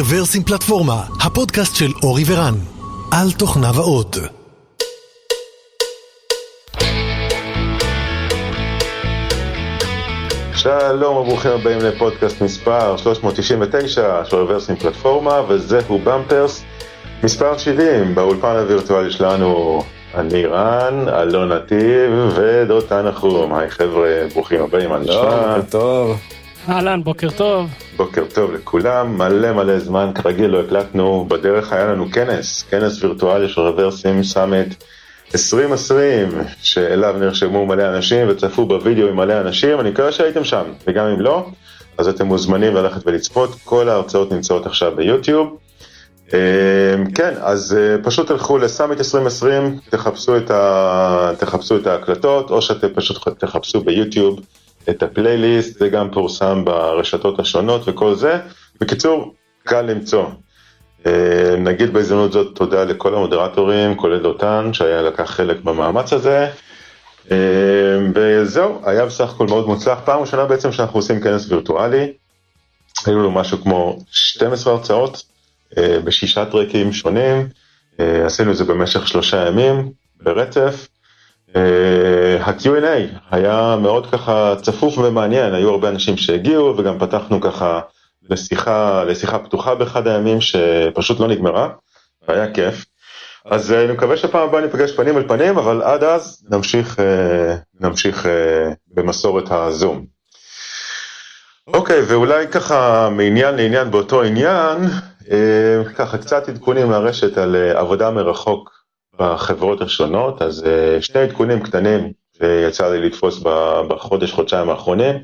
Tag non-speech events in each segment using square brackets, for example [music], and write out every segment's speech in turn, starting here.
רוורסים פלטפורמה, הפודקאסט של אורי ורן, על תוכניו האות. שלום וברוכים הבאים לפודקאסט מספר 399 של רוורסים פלטפורמה, וזהו במפרס מספר 70 באולפן הווירטואלי שלנו. אני רן, אלון נתיב ודותן נחום. היי חבר'ה, ברוכים הבאים, נשמע? בוקר טוב. אהלן, בוקר טוב. בוקר טוב לכולם, מלא מלא זמן, כרגיל לא הקלטנו, בדרך היה לנו כנס, כנס וירטואלי של רוורסים סאמט 2020, שאליו נרשמו מלא אנשים וצפו בווידאו עם מלא אנשים, אני מקווה שהייתם שם, וגם אם לא, אז אתם מוזמנים ללכת ולצפות, כל ההרצאות נמצאות עכשיו ביוטיוב. כן, אז פשוט תלכו לסאמית 2020, תחפשו את, ה... תחפשו את ההקלטות, או שאתם פשוט תחפשו ביוטיוב את הפלייליסט, זה גם פורסם ברשתות השונות וכל זה. בקיצור, קל למצוא. נגיד בהזדמנות זאת תודה לכל המודרטורים, כולל דותן, שהיה לקח חלק במאמץ הזה. וזהו, היה בסך הכל מאוד מוצלח. פעם ראשונה בעצם שאנחנו עושים כנס וירטואלי. היו לנו משהו כמו 12 הרצאות בשישה טרקים שונים. עשינו את זה במשך שלושה ימים ברצף. ה-Q&A היה מאוד ככה צפוף ומעניין, היו הרבה אנשים שהגיעו וגם פתחנו ככה לשיחה, לשיחה פתוחה באחד הימים שפשוט לא נגמרה, והיה כיף. אז אני מקווה שפעם הבאה ניפגש פנים אל פנים, אבל עד אז נמשיך, נמשיך במסורת הזום. אוקיי, ואולי ככה מעניין לעניין באותו עניין, ככה קצת עדכונים מהרשת על עבודה מרחוק בחברות השונות, אז שני עדכונים קטנים שיצא לי לתפוס בחודש, חודשיים האחרונים.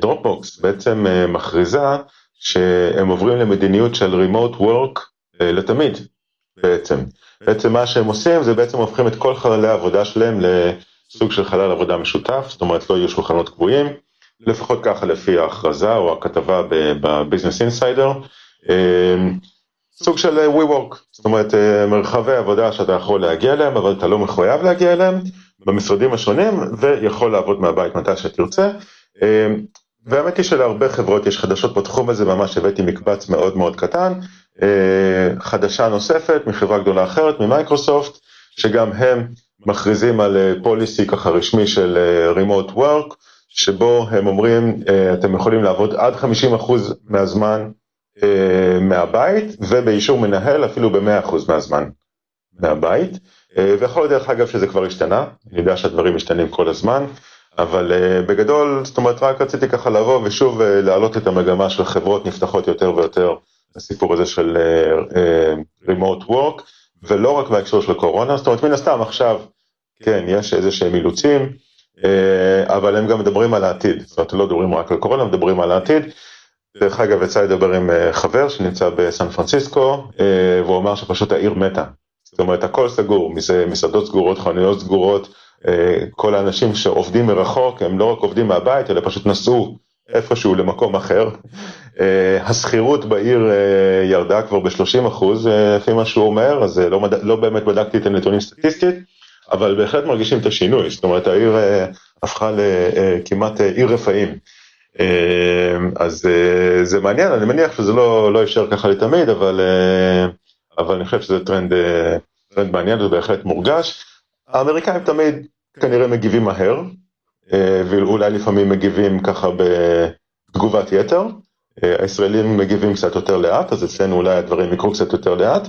דרופבוקס בעצם מכריזה שהם עוברים למדיניות של remote work לתמיד בעצם. בעצם מה שהם עושים זה בעצם הופכים את כל חללי העבודה שלהם לסוג של חלל עבודה משותף, זאת אומרת לא יהיו שולחנות קבועים, לפחות ככה לפי ההכרזה או הכתבה בביזנס אינסיידר. סוג של WeWork, זאת אומרת מרחבי עבודה שאתה יכול להגיע אליהם אבל אתה לא מחויב להגיע אליהם במשרדים השונים ויכול לעבוד מהבית מתי שתרצה. והאמת היא שלהרבה חברות יש חדשות בתחום הזה, ממש הבאתי מקבץ מאוד מאוד קטן, חדשה נוספת מחברה גדולה אחרת ממייקרוסופט, שגם הם מכריזים על פוליסי ככה רשמי של remote work, שבו הם אומרים אתם יכולים לעבוד עד 50% מהזמן מהבית ובאישור מנהל אפילו ב-100% מהזמן מהבית. ויכול להיות דרך אגב שזה כבר השתנה, אני יודע שהדברים משתנים כל הזמן אבל בגדול זאת אומרת רק רציתי ככה לבוא ושוב להעלות את המגמה של חברות נפתחות יותר ויותר לסיפור הזה של remote work ולא רק בהקשר של קורונה זאת אומרת מן הסתם עכשיו כן יש איזה שהם אילוצים אבל הם גם מדברים על העתיד. זאת אומרת לא מדברים רק על קורונה מדברים על העתיד דרך אגב יצא לדבר עם חבר שנמצא בסן פרנסיסקו והוא אמר שפשוט העיר מתה. זאת אומרת הכל סגור, מסעדות סגורות, חנויות סגורות, כל האנשים שעובדים מרחוק הם לא רק עובדים מהבית אלא פשוט נסעו איפשהו למקום אחר. השכירות בעיר ירדה כבר ב-30 אחוז לפי מה שהוא אומר, אז לא, לא באמת בדקתי את הנתונים סטטיסטית, אבל בהחלט מרגישים את השינוי, זאת אומרת העיר הפכה לכמעט עיר רפאים. אז זה מעניין, אני מניח שזה לא, לא יישאר ככה לתמיד, אבל, אבל אני חושב שזה טרנד, טרנד מעניין ובהחלט מורגש. האמריקאים תמיד כנראה מגיבים מהר, ואולי לפעמים מגיבים ככה בתגובת יתר. הישראלים מגיבים קצת יותר לאט, אז אצלנו אולי הדברים יקרו קצת יותר לאט,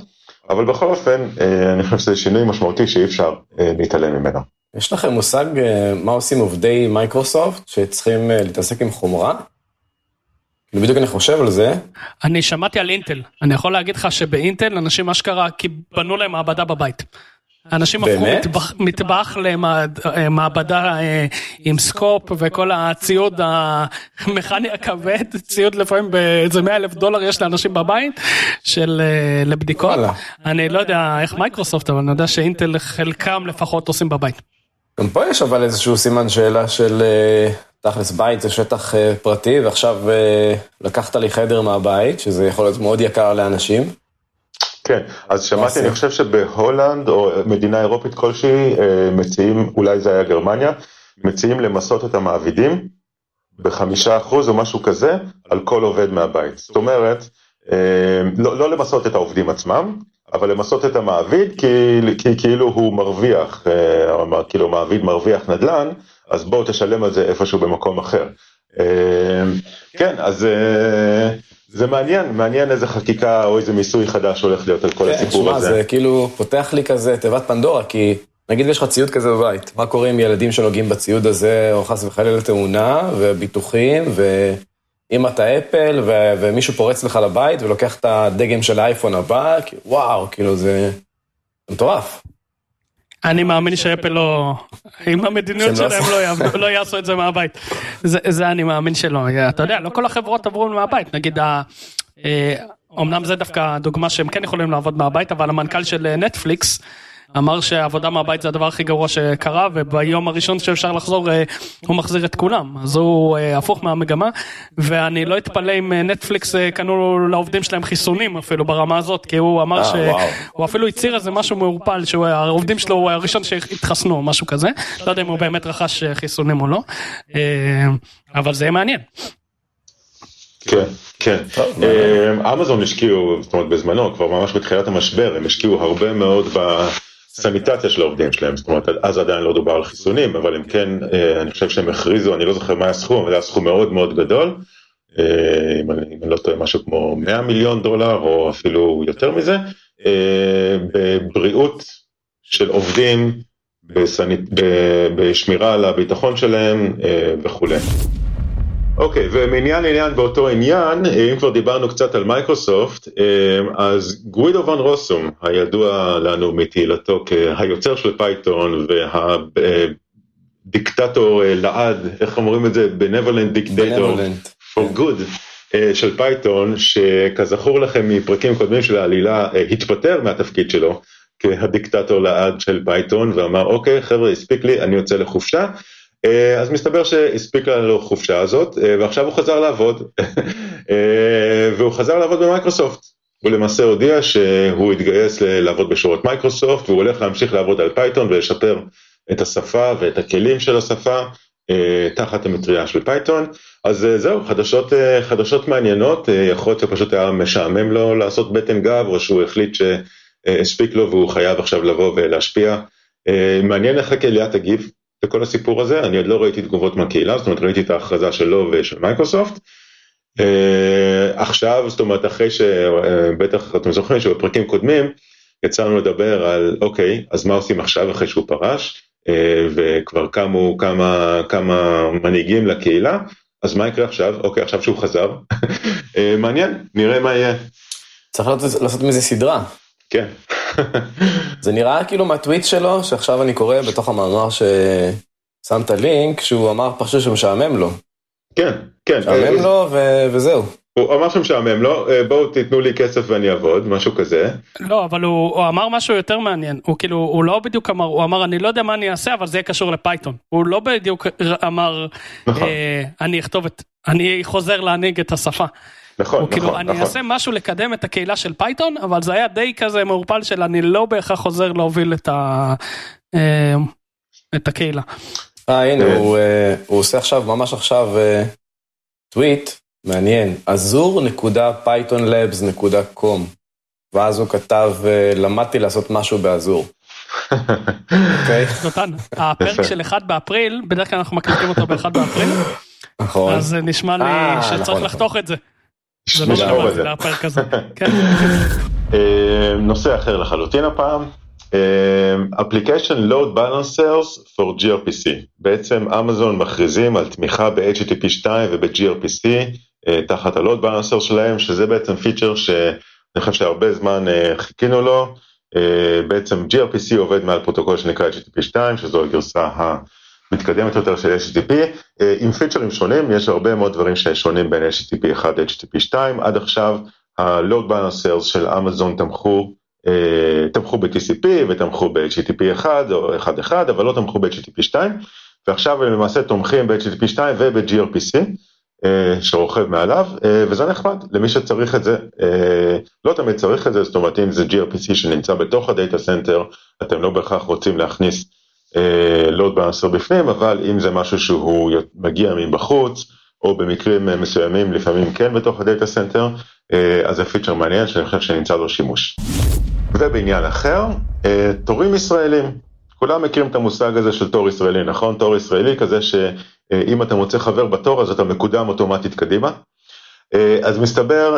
אבל בכל אופן, אני חושב שזה שינוי משמעותי שאי אפשר להתעלם ממנו. יש לכם מושג מה עושים עובדי מייקרוסופט שצריכים להתעסק עם חומרה? בדיוק אני חושב על זה. אני שמעתי על אינטל, אני יכול להגיד לך שבאינטל אנשים אשכרה כי בנו להם מעבדה בבית. אנשים הפכו מטבח, מטבח למעבדה עם scope וכל הציוד המכני הכבד, ציוד לפעמים באיזה 100 אלף דולר יש לאנשים בבית של לבדיקות. אני לא יודע איך מייקרוסופט אבל אני יודע שאינטל חלקם לפחות עושים בבית. גם פה יש אבל איזשהו סימן שאלה של תכלס בית זה שטח פרטי ועכשיו לקחת לי חדר מהבית שזה יכול להיות מאוד יקר לאנשים. כן, אז שמעתי, אני חושב שבהולנד או מדינה אירופית כלשהי מציעים, אולי זה היה גרמניה, מציעים למסות את המעבידים בחמישה אחוז או משהו כזה על כל עובד מהבית. זאת אומרת, לא, לא למסות את העובדים עצמם, אבל למסות את המעביד כי, כי כאילו הוא מרוויח, כאילו מעביד מרוויח נדל"ן, אז בואו תשלם על זה איפשהו במקום אחר. כן, אז זה מעניין, מעניין איזה חקיקה או איזה מיסוי חדש הולך להיות על כל כן, הסיפור הזה. זה כאילו פותח לי כזה תיבת פנדורה, כי נגיד יש לך ציוד כזה בבית, מה קורה עם ילדים שנוגעים בציוד הזה, או חס וחלילה תאונה, וביטוחים, ואם אתה אפל, ו- ומישהו פורץ לך לבית ולוקח את הדגם של האייפון הבא, וואו, כאילו זה מטורף. אני מאמין שאפל לא, עם המדיניות לא שלהם לא, לא יעשו את זה מהבית. זה, זה אני מאמין שלא. אתה יודע, לא כל החברות עברו מהבית. נגיד, אמנם זה דווקא דוגמה שהם כן יכולים לעבוד מהבית, אבל המנכ"ל של נטפליקס, אמר שעבודה מהבית זה הדבר הכי גרוע שקרה וביום הראשון שאפשר לחזור אה, הוא מחזיר את כולם אז הוא אה, הפוך מהמגמה ואני לא אתפלא אם אה, נטפליקס קנו לעובדים שלהם חיסונים אפילו ברמה הזאת כי הוא אמר שהוא אפילו הצהיר איזה משהו מעורפל שהעובדים שלו הוא הראשון שהתחסנו משהו כזה לא יודע אם הוא באמת רכש חיסונים או לא אבל זה יהיה מעניין. כן, כן. אמזון השקיעו, זאת אומרת בזמנו, כבר ממש בתחילת המשבר, הם השקיעו הרבה מאוד סניטציה של העובדים שלהם, זאת אומרת אז עדיין לא דובר על חיסונים, אבל הם כן, אה, אני חושב שהם הכריזו, אני לא זוכר מה הסכום, אבל זה היה סכום מאוד מאוד גדול, אה, אם אני, אם אני לא טועה משהו כמו 100 מיליון דולר או אפילו יותר מזה, אה, בבריאות של עובדים, בסניף, בשמירה על הביטחון שלהם וכולי. אוקיי, okay, ומעניין לעניין באותו עניין, אם כבר דיברנו קצת על מייקרוסופט, אז גווידו ון רוסום, הידוע לנו מתהילתו כהיוצר של פייתון והדיקטטור לעד, איך אומרים את זה? benevolent dictator for good של פייתון, שכזכור לכם מפרקים קודמים של העלילה, התפטר מהתפקיד שלו כהדיקטטור לעד של פייתון ואמר אוקיי חבר'ה הספיק לי, אני יוצא לחופשה. אה, אז מסתבר שהספיקה לו חופשה הזאת, אה, ועכשיו הוא חזר לעבוד, [laughs] אה, והוא חזר לעבוד במייקרוסופט. הוא למעשה הודיע שהוא התגייס לעבוד בשורות מייקרוסופט, והוא הולך להמשיך לעבוד על פייתון ולשפר את השפה ואת הכלים של השפה תחת המטריה של פייתון. אז זהו, חדשות, חדשות מעניינות, יכול להיות שפשוט היה משעמם לו לעשות בטן גב, או שהוא החליט שהספיק לו והוא חייב עכשיו לבוא ולהשפיע. מעניין איך הקהילה תגיב, לכל הסיפור הזה, אני עוד לא ראיתי תגובות מהקהילה, זאת אומרת ראיתי את ההכרזה שלו ושל מייקרוסופט. Uh, עכשיו, זאת אומרת אחרי שבטח אתם זוכרים שבפרקים קודמים יצאנו לדבר על אוקיי, אז מה עושים עכשיו אחרי שהוא פרש, uh, וכבר קמו כמה, כמה מנהיגים לקהילה, אז מה יקרה עכשיו? אוקיי, עכשיו שהוא חזר, [laughs] מעניין, נראה מה יהיה. צריך לעשות מזה סדרה. כן. זה נראה כאילו מהטוויט שלו, שעכשיו אני קורא בתוך המאמר ששמת לינק, שהוא אמר פשוט שמשעמם לו. כן, כן. משעמם לו ו... וזהו. הוא אמר שמשעמם לו, אה, בואו תיתנו לי כסף ואני אעבוד, משהו כזה. לא, אבל הוא, הוא אמר משהו יותר מעניין, הוא כאילו, הוא לא בדיוק אמר, הוא אמר אני לא יודע מה אני אעשה, אבל זה יהיה קשור לפייתון. הוא לא בדיוק אמר, נכון. אה, אני אכתוב את, אני חוזר להנהיג את השפה. נכון, נכון, כאילו, אני אעשה משהו לקדם את הקהילה של פייתון, אבל זה היה די כזה מעורפל של אני לא בהכרח חוזר להוביל את, ה, אה, את הקהילה. אה הנה הוא, אה, הוא עושה עכשיו ממש עכשיו אה, טוויט מעניין azure.pythonlabs.com ואז הוא כתב למדתי לעשות משהו באזור. אוקיי? [laughs] נותן, הפרק של 1 באפריל בדרך כלל אנחנו מקליטים אותו ב-1 באפריל. נכון. אז נשמע לי שצריך נכון, לחתוך נכון. את זה. זה לא לפרק הזה. [laughs] כן. אה, נושא אחר לחלוטין הפעם. Application Load Balancers for gRPC. בעצם אמזון מכריזים על תמיכה ב-HTTP 2 וב-gRPC אה, תחת ה Load Balancer שלהם, שזה בעצם פיצ'ר שאני חושב שהרבה זמן אה, חיכינו לו. בעצם gRPC עובד מעל פרוטוקול שנקרא HTTP 2, שזו הגרסה מתקדמת יותר של HTTP, אה, עם features שונים, יש הרבה מאוד דברים ששונים בין HTTP 1 ל-HTTP 2, עד עכשיו ה-Load של אמזון תמכו, אה, תמכו ב-TCP ותמכו ב-HTTP 1 או 1.1, אבל לא תמכו ב-HTTP 2, ועכשיו הם למעשה תומכים ב-HTTP 2 וב-gRPC. אה, שרוכב מעליו, וזה נחמד למי שצריך את זה, לא תמיד צריך את זה, זאת אומרת אם זה gRPC שנמצא בתוך ה data center, אתם לא בהכרח רוצים להכניס load balancer בפנים, אבל אם זה משהו שהוא מגיע מבחוץ, או במקרים מסוימים לפעמים כן בתוך ה data center, אז זה feature מעניין שאני חושב שנמצא לו שימוש. ובעניין אחר, תורים ישראלים. כולם מכירים את המושג הזה של תור ישראלי, נכון? תור ישראלי כזה שאם אתה מוצא חבר בתור אז אתה מקודם אוטומטית קדימה. אז מסתבר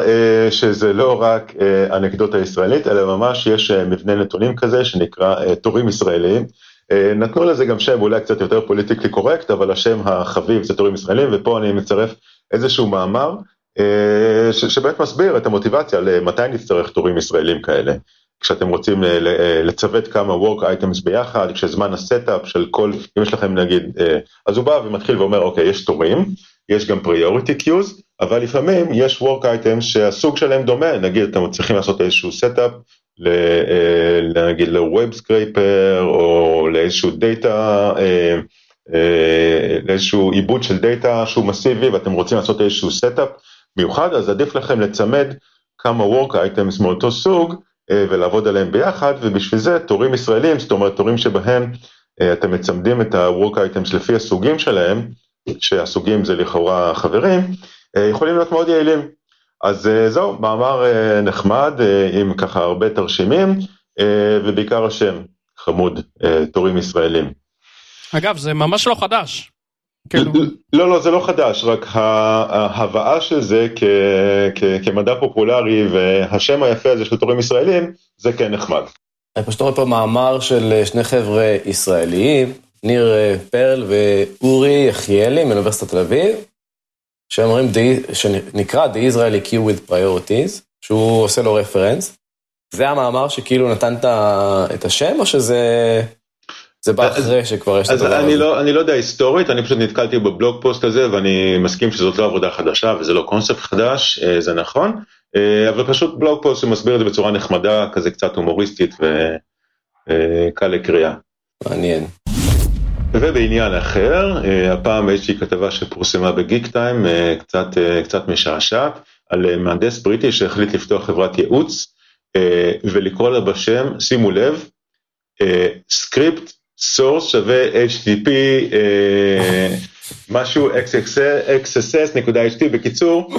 שזה לא רק אנקדוטה ישראלית, אלא ממש יש מבנה נתונים כזה שנקרא תורים ישראליים. נתנו לזה גם שם אולי קצת יותר politically correct, אבל השם החביב זה תורים ישראלים, ופה אני מצרף איזשהו מאמר שבאמת מסביר את המוטיבציה למתי נצטרך תורים ישראלים כאלה. כשאתם רוצים לצוות כמה work items ביחד, כשזמן ה setup של כל, אם יש לכם נגיד, אז הוא בא ומתחיל ואומר, אוקיי, יש תורים, יש גם priority queues, אבל לפעמים יש work items שהסוג שלהם דומה, נגיד אתם צריכים לעשות איזשהו setup, נגיד ל-web scraper או לאיזשהו data, לאיזשהו עיבוד של data שהוא מסיבי ואתם רוצים לעשות איזשהו setup מיוחד, אז עדיף לכם לצמד כמה work items מאותו סוג, ולעבוד עליהם ביחד, ובשביל זה תורים ישראלים, זאת אומרת תורים שבהם אתם מצמדים את ה-work items לפי הסוגים שלהם, שהסוגים זה לכאורה חברים, יכולים להיות מאוד יעילים. אז זהו, מאמר נחמד עם ככה הרבה תרשימים, ובעיקר השם, חמוד, תורים ישראלים. אגב, זה ממש לא חדש. כאילו... לא, לא, זה לא חדש, רק ההבאה של זה כ, כ, כמדע פופולרי והשם היפה הזה של תורים ישראלים, זה כן נחמד. אני פשוט רואה פה מאמר של שני חבר'ה ישראליים, ניר פרל ואורי יחיאלי מאוניברסיטת תל אביב, שאומרים, שנקרא The Israeli Queue with Priorities, שהוא עושה לו רפרנס. זה המאמר שכאילו נתן את השם, או שזה... זה בא אחרי שכבר יש את הדבר הזה. לא, אני לא יודע היסטורית, אני פשוט נתקלתי בבלוג פוסט הזה ואני מסכים שזאת לא עבודה חדשה וזה לא קונספט חדש, זה נכון, אבל פשוט blog post שמסביר את זה בצורה נחמדה, כזה קצת הומוריסטית וקל לקריאה. מעניין. ובעניין אחר, הפעם איזושהי כתבה שפורסמה בגיק טיים, קצת, קצת משעשעת, על מהנדס בריטי שהחליט לפתוח חברת ייעוץ ולקרוא לה בשם, שימו לב, script source שווה http משהו xss.ht בקיצור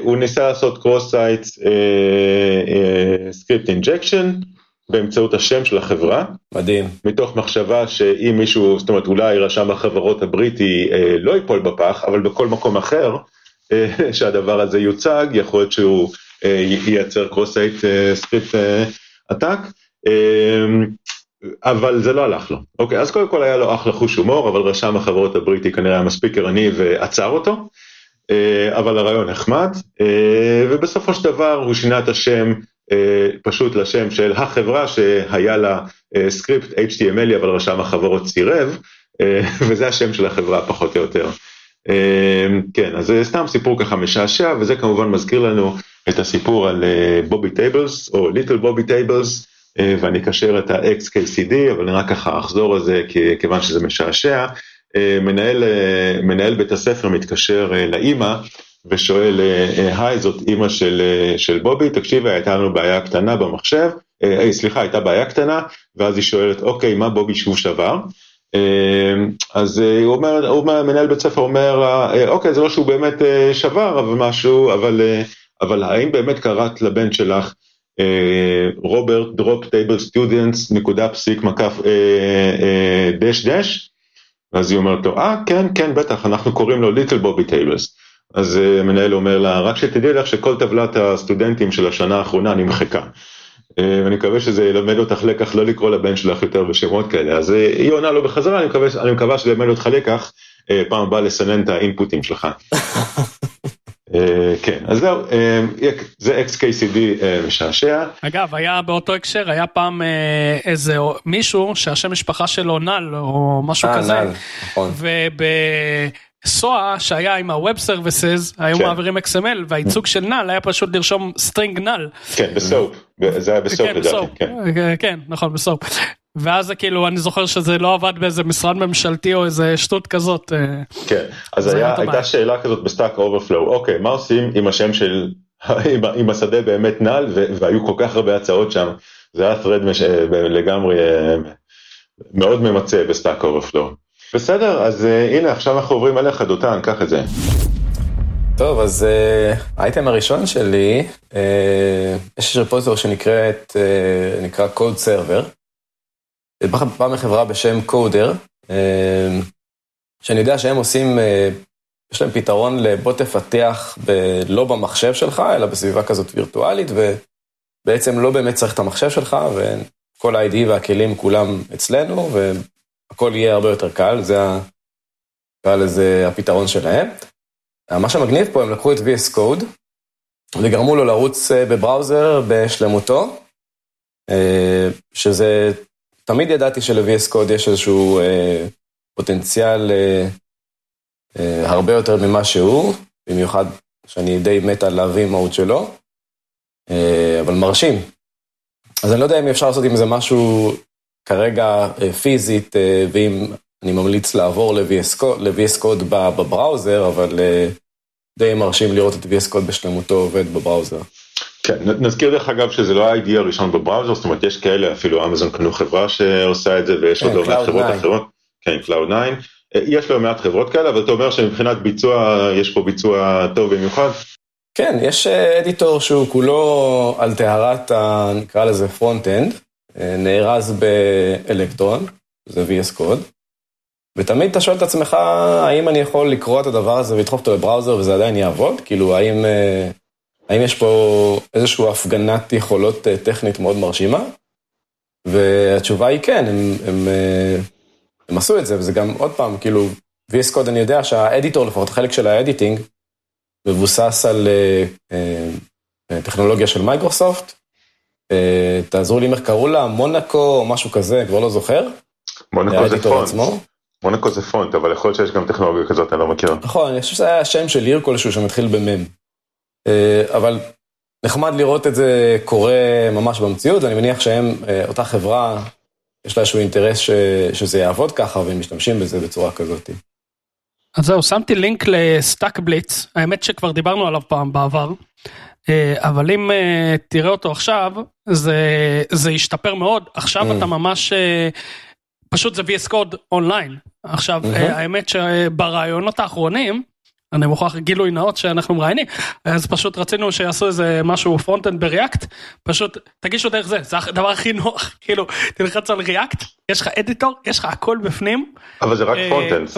הוא ניסה לעשות cross site script injection באמצעות השם של החברה. מדהים. מתוך מחשבה שאם מישהו, זאת אומרת אולי רשם החברות הבריטי לא ייפול בפח, אבל בכל מקום אחר [laughs] שהדבר הזה יוצג, יכול להיות שהוא ייצר cross site script attack. אבל זה לא הלך לו. אוקיי, אז קודם כל היה לו אחלה חוש הומור, אבל רשם החברות הבריטי כנראה היה מספיק ערני ועצר אותו, אבל הרעיון נחמד, ובסופו של דבר הוא שינה את השם פשוט לשם של החברה שהיה לה script HTML אבל רשם החברות סירב, [laughs] וזה השם של החברה פחות או יותר. כן, אז זה סתם סיפור ככה משעשע, וזה כמובן מזכיר לנו את הסיפור על Bobby Tables, או Little Bobby Tables, ואני אקשר את ה-XKCD, אבל אני רק ככה אחזור על זה כיוון שזה משעשע. מנהל, מנהל בית הספר מתקשר לאימא ושואל, היי, זאת אימא של, של בובי, תקשיבי, הייתה לנו בעיה קטנה במחשב, אי, סליחה, הייתה בעיה קטנה, ואז היא שואלת, אוקיי, מה בובי שוב שבר? אז הוא אומר, הוא אומר, מנהל בית ספר אומר, אוקיי, זה לא שהוא באמת שבר, אבל משהו, אבל, אבל האם באמת קראת לבן שלך רוברט drop table students נקודה פסיק מקף dash dash? אז היא אומרת לו אה כן כן בטח אנחנו קוראים לו Little Bobby Tables אז מנהל אומר לה רק שתדעי לך שכל טבלת הסטודנטים של השנה האחרונה נמחקה. ואני מקווה שזה ילמד אותך לקח לא לקרוא לבן שלך יותר בשמות כאלה אז היא עונה לו בחזרה אני מקווה, אני מקווה שזה ילמד אותך לקח פעם הבאה לסנן את ה inputים שלך. [laughs] כן, אז זהו, זה XKCD משעשע. אגב, היה באותו הקשר, היה פעם איזה מישהו שהשם משפחה שלו Null או משהו כזה. Null, נכון. SOAP שהיה עם ה-Web Services היו כן. מעבירים XML והייצוג של null היה פשוט לרשום string null. כן, ב SOAP, זה היה ב SOAP כן, לדעתי. כן. כן, נכון, ב SOAP. ואז זה כאילו אני זוכר שזה לא עבד באיזה משרד ממשלתי או איזה שטות כזאת. כן, אז היה, הייתה שאלה כזאת ב Stack Overflow, אוקיי, מה עושים עם השם של, [laughs] עם, עם השדה באמת null והיו כל כך הרבה הצעות שם, זה היה thread מש, לגמרי מאוד ממצה ב Stack Overflow. בסדר, אז הנה, עכשיו אנחנו עוברים אליך, דותן, קח את זה. טוב, אז האייטם הראשון שלי, יש repository שנקראת, נקרא Code Server. בא מחברה בשם Coder, שאני יודע שהם עושים, יש להם פתרון לבוא תפתח ב, לא במחשב שלך, אלא בסביבה כזאת וירטואלית, ובעצם לא באמת צריך את המחשב שלך, וכל ה-IDE והכלים כולם אצלנו, והכל יהיה הרבה יותר קל, זה נקרא לזה הפתרון שלהם. מה שמגניב פה, הם לקחו את VS Code, וגרמו לו לרוץ בבראוזר בשלמותו, שזה, תמיד ידעתי של-VS Code יש איזשהו פוטנציאל הרבה יותר ממה שהוא, במיוחד שאני די מת על להביא מוד שלו, אבל מרשים. אז אני לא יודע אם אפשר לעשות עם זה משהו כרגע פיזית, ואם אני ממליץ לעבור ל-VS Code בבראוזר, אבל די מרשים לראות את VS Code בשלמותו עובד בבראוזר. כן, נזכיר דרך אגב שזה לא ה-ID הראשון בבראוזר, זאת אומרת יש כאלה, אפילו אמזון קנו חברה שעושה את זה, ויש עוד לא מעט חברות אחרות. כן, Cloud9. יש לא מעט חברות כאלה, אבל אתה אומר שמבחינת ביצוע, יש פה ביצוע טוב במיוחד? כן, יש editor שהוא כולו על טהרת, נקרא לזה front-end, נארז באלקטרון, זה VS Code, ותמיד אתה שואל את עצמך, האם אני יכול לקרוא את הדבר הזה ולדחוף אותו ל browser וזה עדיין יעבוד? כאילו, האם, האם יש פה איזושהי הפגנת יכולות טכנית מאוד מרשימה? והתשובה היא כן, הם, הם, הם עשו את זה, וזה גם עוד פעם, כאילו, VS Code אני יודע שה editor, לפחות החלק של ה editing, מבוסס על טכנולוגיה של מייקרוסופט. תעזרו לי איך קראו לה, Monaco או משהו כזה, כבר לא זוכר. Monaco זה font. Monaco זה font, אבל יכול להיות שיש גם טכנולוגיה כזאת, אני לא מכיר. נכון, אני חושב שזה היה השם של עיר כלשהו שמתחיל במם. אבל נחמד לראות את זה קורה ממש במציאות, ואני מניח שהם, אותה חברה, יש לה איזשהו אינטרס ש, שזה יעבוד ככה, והם משתמשים בזה בצורה כזאת. אז זהו, שמתי לינק ל StackBlitz, האמת שכבר דיברנו עליו פעם בעבר, אבל אם תראה אותו עכשיו, זה, זה השתפר מאוד, עכשיו mm. אתה ממש, פשוט זה VS Code אונליין. עכשיו, mm-hmm. האמת שבראיונות האחרונים, אני מוכרח גילוי נאות שאנחנו מראיינים, אז פשוט רצינו שיעשו איזה משהו front-end ב React, פשוט תגישו דרך זה, זה הדבר הכי נוח, [laughs] כאילו, תלחץ על React, יש לך editor, יש לך הכל בפנים. אבל זה רק front-end,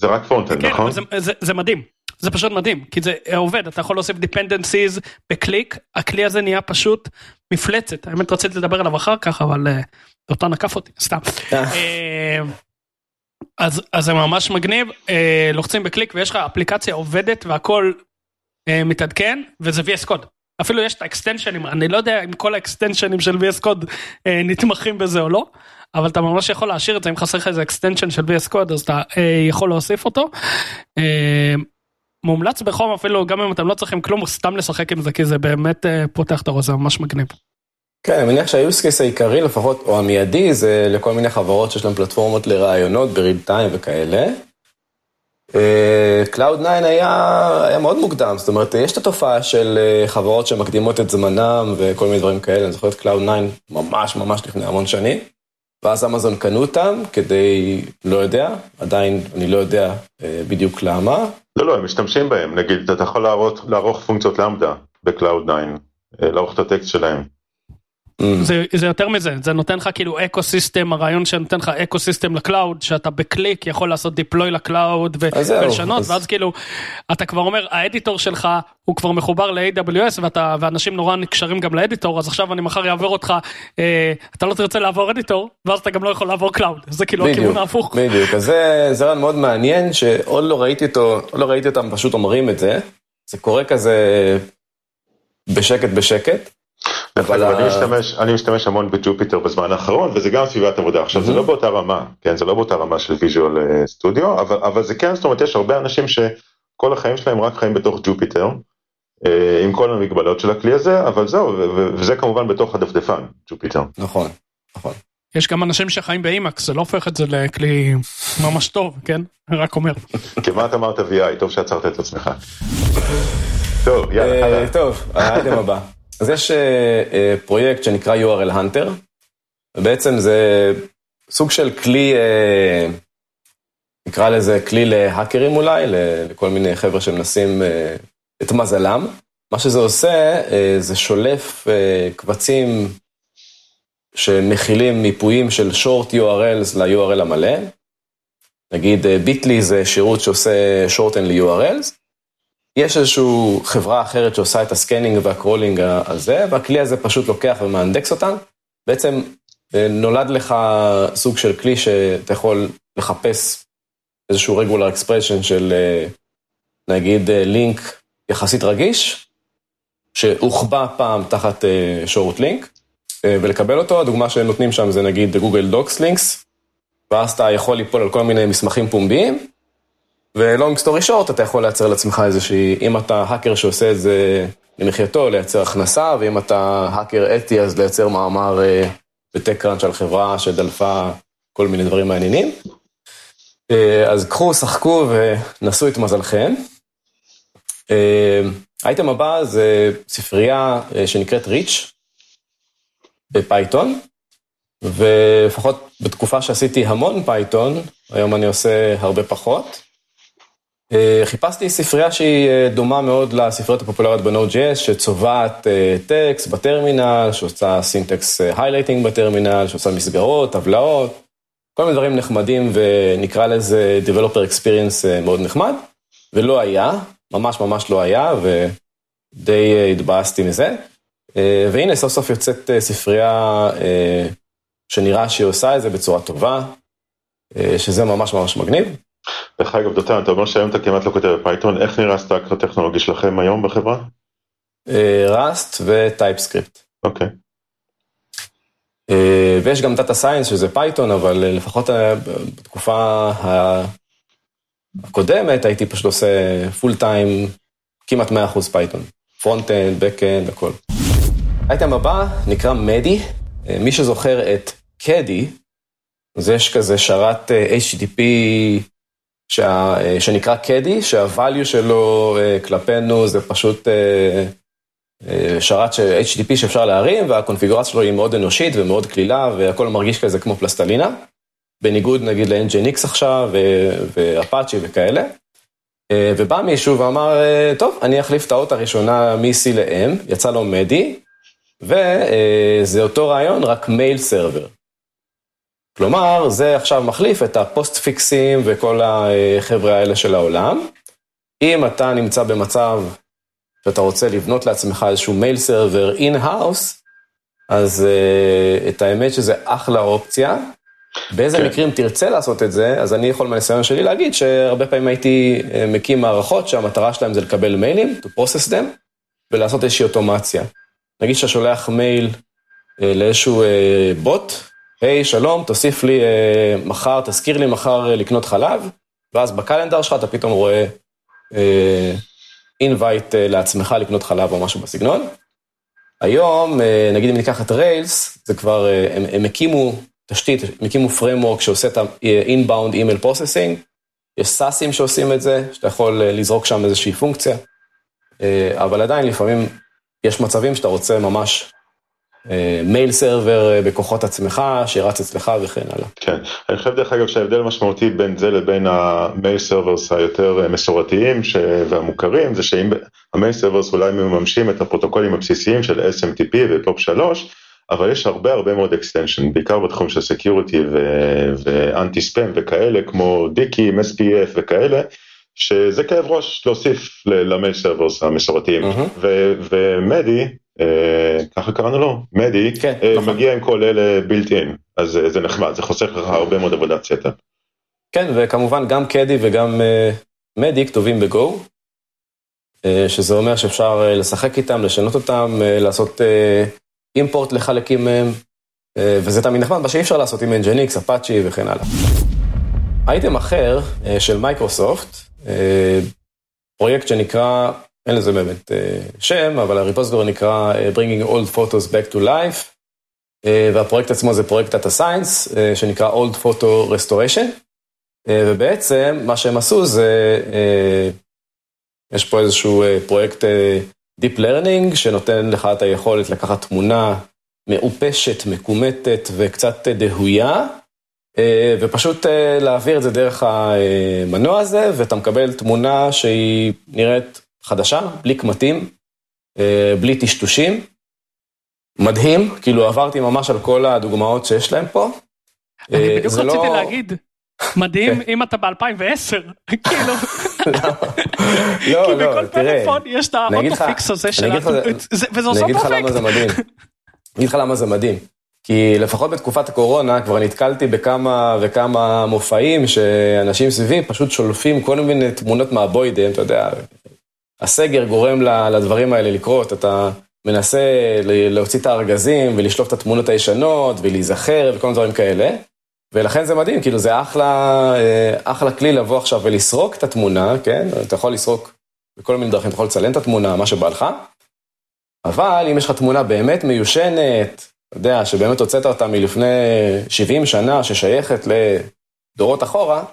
זה רק front-end, כן, נכון? זה, זה, זה מדהים, זה פשוט מדהים, כי זה עובד, אתה יכול להוסיף dependencies בקליק, הכלי הזה נהיה פשוט מפלצת, האמת רציתי לדבר עליו אחר כך, אבל דותן עקף אותי, סתם. אז, אז זה ממש מגניב, אה, לוחצים בקליק ויש לך אפליקציה עובדת והכל אה, מתעדכן וזה VS Code. אפילו יש את האקסטנשנים, אני לא יודע אם כל האקסטנשנים של VS Code אה, נתמכים בזה או לא, אבל אתה ממש יכול להשאיר את זה אם חסר לך איזה extension של VS Code אז אתה אה, יכול להוסיף אותו. אה, מומלץ בחום אפילו גם אם אתם לא צריכים כלום סתם לשחק עם זה כי זה באמת אה, פותח את הראש זה ממש מגניב. כן, אני מניח שה use case העיקרי לפחות, או המיידי, זה לכל מיני חברות שיש להן פלטפורמות לראיונות ב real time וכאלה. Cloud9 היה, היה מאוד מוקדם, זאת אומרת, יש את התופעה של חברות שמקדימות את זמנם וכל מיני דברים כאלה, אני זוכר את Cloud9 ממש ממש לפני המון שנים, ואז אמזון קנו אותם כדי, לא יודע, עדיין אני לא יודע בדיוק למה. לא, לא, הם משתמשים בהם, נגיד, אתה יכול לערוך, פונקציות Lambda ב-Cloud9, לערוך את הטקסט שלהם. זה, זה יותר מזה, זה נותן לך כאילו ecosystem, הרעיון שנותן לך ecosystem ל cloud, שאתה בקליק יכול לעשות deploy ל cloud ולשנות, אז... ואז כאילו, אתה כבר אומר, ה editor שלך הוא כבר מחובר ל-AWS ואתה, ואנשים נורא נקשרים גם ל editor, אז עכשיו אני מחר אעביר אותך, אה, אתה לא תרצה לעבור editor, ואז אתה גם לא יכול לעבור cloud, זה כאילו בדיוק, הכיוון ההפוך. בדיוק, אז זה, זה רעיון מאוד מעניין, שעוד לא ראיתי אותו, לא ראיתי אותם פשוט אומרים את זה, זה קורה כזה בשקט בשקט. אבל אני משתמש, אני משתמש המון ב Jupyter בזמן האחרון וזה גם סביבת עבודה עכשיו זה לא באותה רמה כן זה לא באותה רמה של Visual Studio אבל אבל זה כן זאת אומרת יש הרבה אנשים שכל החיים שלהם רק חיים בתוך Jupyter עם כל המגבלות של הכלי הזה אבל זהו וזה כמובן בתוך הדפדפן ג'ופיטר. נכון נכון. יש גם אנשים שחיים באימקס זה לא הופך את זה לכלי ממש טוב כן רק אומר. [laughs] כמעט אמרת VI טוב שעצרת את עצמך. טוב יאללה. טוב האייטם הבא. אז יש uh, פרויקט שנקרא URL Hunter, ובעצם זה סוג של כלי, uh, נקרא לזה כלי להאקרים אולי, לכל מיני חבר'ה שמנסים את מזלם. מה שזה עושה, זה שולף קבצים שמכילים מיפויים של short URLs ל-URL המלא. נגיד Bitly זה שירות שעושה shorten ל-URLs. יש איזושהי חברה אחרת שעושה את ה scanning וה crawling הזה, והכלי הזה פשוט לוקח ומאנדקס אותם. בעצם נולד לך סוג של כלי שאתה יכול לחפש איזשהו regular expression של נגיד לינק יחסית רגיש, שהוחבא פעם תחת short link. ולקבל אותו, הדוגמה שהם נותנים שם זה נגיד Google Docs links, ואז אתה יכול ליפול על כל מיני מסמכים פומביים, ו long story short אתה יכול לייצר לעצמך איזושהי, אם אתה האקר שעושה את זה למחייתו, לייצר הכנסה, ואם אתה האקר אתי אז לייצר מאמר ב TechCrunch על חברה שדלפה כל מיני דברים מעניינים. אז קחו, שחקו ונסו את מזלכם. האייטם הבא זה ספרייה שנקראת Rich. ב Python, ולפחות בתקופה שעשיתי המון Python, היום אני עושה הרבה פחות. חיפשתי ספרייה שהיא דומה מאוד לספריות הפופולריות ב-Node.js, שצובעת טקסט בטרמינל, שעושה syntax highlighting בטרמינל, שעושה מסגרות, טבלאות, כל מיני דברים נחמדים ונקרא לזה Developer Experience מאוד נחמד, ולא היה, ממש ממש לא היה, ודי התבאסתי מזה. והנה סוף סוף יוצאת ספרייה שנראה שהיא עושה את זה בצורה טובה, שזה ממש ממש מגניב. דרך אגב, דותן, אתה אומר שהיום אתה כמעט לא כותב ב Python, איך נראה ה stack הטכנולוגי שלכם היום בחברה? Rust ו TypeScript. אוקיי. ויש גם data science שזה Python, אבל לפחות בתקופה הקודמת הייתי פשוט עושה full time כמעט 100% Python. front-end, back-end, הכל. האייטם הבא נקרא Maddy, מי שזוכר את Caddy, אז יש כזה שרת HTTP שנקרא Caddy, שה value שלו כלפינו זה פשוט שרת HTTP שאפשר להרים, והקונפיגורציה שלו היא מאוד אנושית ומאוד קלילה, והכל מרגיש כזה כמו פלסטלינה, בניגוד נגיד ל-NGNX עכשיו, ואפאצ'י וכאלה. ובא מישהו ואמר, טוב, אני אחליף את האות הראשונה מ-C ל-M, יצא לו מדי, וזה אותו רעיון, רק מייל סרבר. כלומר, זה עכשיו מחליף את הפוסט פיקסים וכל החבר'ה האלה של העולם. אם אתה נמצא במצב שאתה רוצה לבנות לעצמך איזשהו mail server in-house, אז את האמת שזה אחלה אופציה. באיזה כן. מקרים תרצה לעשות את זה, אז אני יכול מהניסיון שלי להגיד שהרבה פעמים הייתי מקים מערכות שהמטרה שלהם זה לקבל מיילים, to process them, ולעשות איזושהי אוטומציה. נגיד שאתה שולח מייל לאיזשהו בוט, היי, שלום, תוסיף לי מחר, תזכיר לי מחר לקנות חלב, ואז בקלנדר שלך אתה פתאום רואה אינווייט לעצמך לקנות חלב או משהו בסגנון. היום, נגיד אם ניקח את ריילס, זה כבר, הם, הם הקימו תשתית, הם הקימו framework שעושה את ה-inbound email processing, יש סאסים שעושים את זה, שאתה יכול לזרוק שם איזושהי פונקציה, אבל עדיין לפעמים יש מצבים שאתה רוצה ממש mail server בכוחות עצמך, שרץ אצלך וכן הלאה. כן, אני חושב דרך אגב שההבדל משמעותי בין זה לבין ה mail servers היותר מסורתיים והמוכרים, זה שאם ה mail servers אולי מממשים את הפרוטוקולים הבסיסיים של SMTP ופופ 3, אבל יש הרבה הרבה מאוד extension, בעיקר בתחום של security ו anti spam וכאלה, כמו DKIM, SPF וכאלה, שזה כאב ראש להוסיף ל mail servers המסורתיים, ומדי, ככה קראנו לו, מדי, מגיע עם כל אלה בילט אין, אז זה נחמד, זה חוסך לך הרבה מאוד עבודת סתר. כן, וכמובן גם קדי וגם מדי כתובים בגו, שזה אומר שאפשר לשחק איתם, לשנות אותם, לעשות אימפורט לחלקים מהם, וזה תמיד נחמד, מה שאי אפשר לעשות עם NGNX, אפאצ'י וכן הלאה. אייטם אחר של מייקרוסופט, פרויקט שנקרא, אין לזה באמת שם, אבל הריפוזיטור נקרא Bringing Old Photos Back to Life, והפרויקט עצמו זה פרויקט Data Science, שנקרא Old Photo Restoration, ובעצם מה שהם עשו זה, יש פה איזשהו פרויקט Deep Learning, שנותן לך את היכולת לקחת תמונה מעופשת, מקומטת וקצת דהויה, ופשוט להעביר את זה דרך המנוע הזה, ואתה מקבל תמונה שהיא נראית חדשה, בלי קמטים, בלי טשטושים. מדהים, כאילו עברתי ממש על כל הדוגמאות שיש להם פה. אני בדיוק רציתי לא... להגיד, מדהים כן. אם אתה ב-2010, [laughs] כאילו. [laughs] לא, כי לא, בכל פלאפון יש את ה auto-fix הזה של וזה עושה perfect. אני אגיד לך למה זה מדהים. [laughs] אני אגיד לך למה זה מדהים. כי לפחות בתקופת הקורונה כבר נתקלתי בכמה וכמה מופעים שאנשים סביבי פשוט שולפים כל מיני תמונות מהבוידם, אתה יודע, הסגר גורם לדברים האלה לקרות, אתה מנסה להוציא את הארגזים ולשלוף את התמונות הישנות ולהיזכר וכל מיני דברים כאלה. ולכן זה מדהים, כאילו זה אחלה, אה, אחלה כלי לבוא עכשיו ולסרוק את התמונה, כן? אתה יכול לסרוק בכל מיני דרכים, אתה יכול לצלם את התמונה, מה שבא לך, אבל אם יש לך תמונה באמת מיושנת, אתה יודע, שבאמת הוצאת אותה מלפני 70 שנה, ששייכת לדורות אחורה,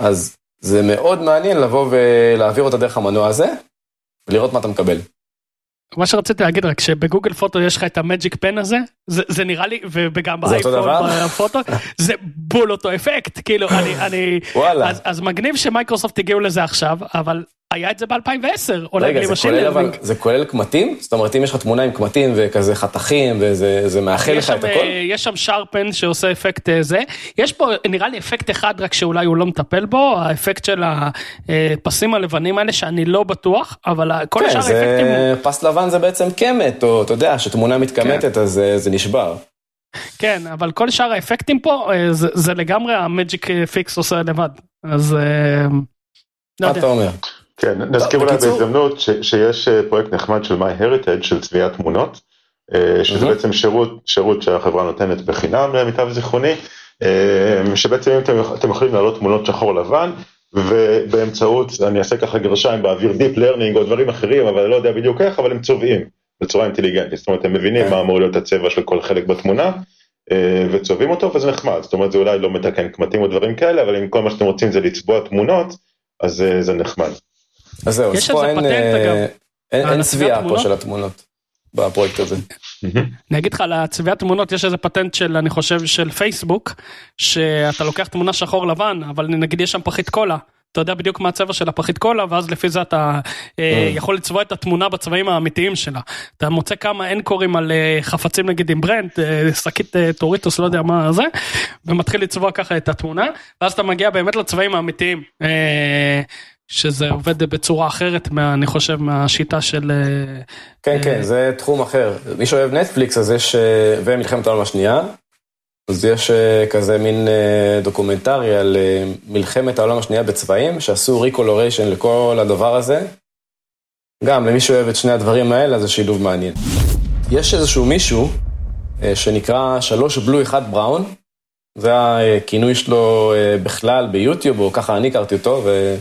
אז זה מאוד מעניין לבוא ולהעביר אותה דרך המנוע הזה, ולראות מה אתה מקבל. מה שרציתי להגיד רק שבגוגל פוטו יש לך את המג'יק פן הזה זה, זה נראה לי וגם באייפון בפוטו זה בול אותו אפקט כאילו אני אני וואלה. אז, אז מגניב שמייקרוסופט הגיעו לזה עכשיו אבל היה את זה ב2010 רגע זה כולל אבל זה כולל קמטים זאת אומרת אם יש לך תמונה עם קמטים וכזה חתכים וזה מאחל לך את הכל אה, יש שם שרפן שעושה אפקט אה, זה יש פה נראה לי אפקט אחד רק שאולי הוא לא מטפל בו האפקט של הפסים הלבנים האלה שאני לא בטוח אבל כל כן, השאר האפקטים פס לבן זה בעצם קמת או אתה יודע שתמונה מתקמטת כן. אז אה, זה נשבר. כן אבל כל שאר האפקטים פה זה, זה לגמרי המג'יק פיקס עושה לבד אז. לא מה אתה אומר? כן, נזכיר אולי בהזדמנות שיש אה, פרויקט נחמד של MyHeritage של צביעת תמונות, אה, שזה בעצם שירות, שירות שהחברה נותנת בחינם למיטב זיכרוני, אה, שבעצם אם אתם, אתם יכולים להעלות תמונות שחור לבן, ובאמצעות, אני אעשה ככה גרשיים באוויר Deep Learning או דברים אחרים, אבל אני לא יודע בדיוק איך, אבל הם צובעים בצורה אינטליגנטית, זאת אומרת הם מבינים כן. מה אמור להיות הצבע של כל חלק בתמונה, וצובעים אותו וזה נחמד, זאת אומרת זה אולי לא מתקן קמטים או דברים כאלה, אבל אם כל מה שאתם רוצים זה לצבוע תמונות, אז זה נחמד. אז זהו, אז פה אין, אה, אין, אין צביעה פה של התמונות בפרויקט הזה. [laughs] אני אגיד לך, על הצביעת תמונות יש איזה פטנט של, אני חושב, של פייסבוק, שאתה לוקח תמונה שחור לבן, אבל נגיד יש שם פחית קולה. אתה יודע בדיוק מה הצבע של הפחית קולה ואז לפי זה אתה אה, mm. יכול לצבוע את התמונה בצבעים האמיתיים שלה. אתה מוצא כמה anchorים על אה, חפצים נגיד עם brand, שקית דוריטוס לא יודע מה זה, ומתחיל לצבוע ככה את התמונה, ואז אתה מגיע באמת לצבעים האמיתיים. שזה עובד בצורה אחרת, מה, אני חושב, מהשיטה של... אה, כן, כן, אה, זה תחום אחר. מי שאוהב נטפליקס, אז יש, אה, ומלחמת העולם השנייה, אז יש כזה מין documentary על מלחמת העולם השנייה בצבעים, שעשו recoloration לכל הדבר הזה. גם למי שאוהב את שני הדברים האלה, זה שילוב מעניין. יש איזשהו מישהו שנקרא שלוש בלו אחד בראון, זה הכינוי שלו בכלל ביוטיוב, או ככה אני הכרתי אותו, ו...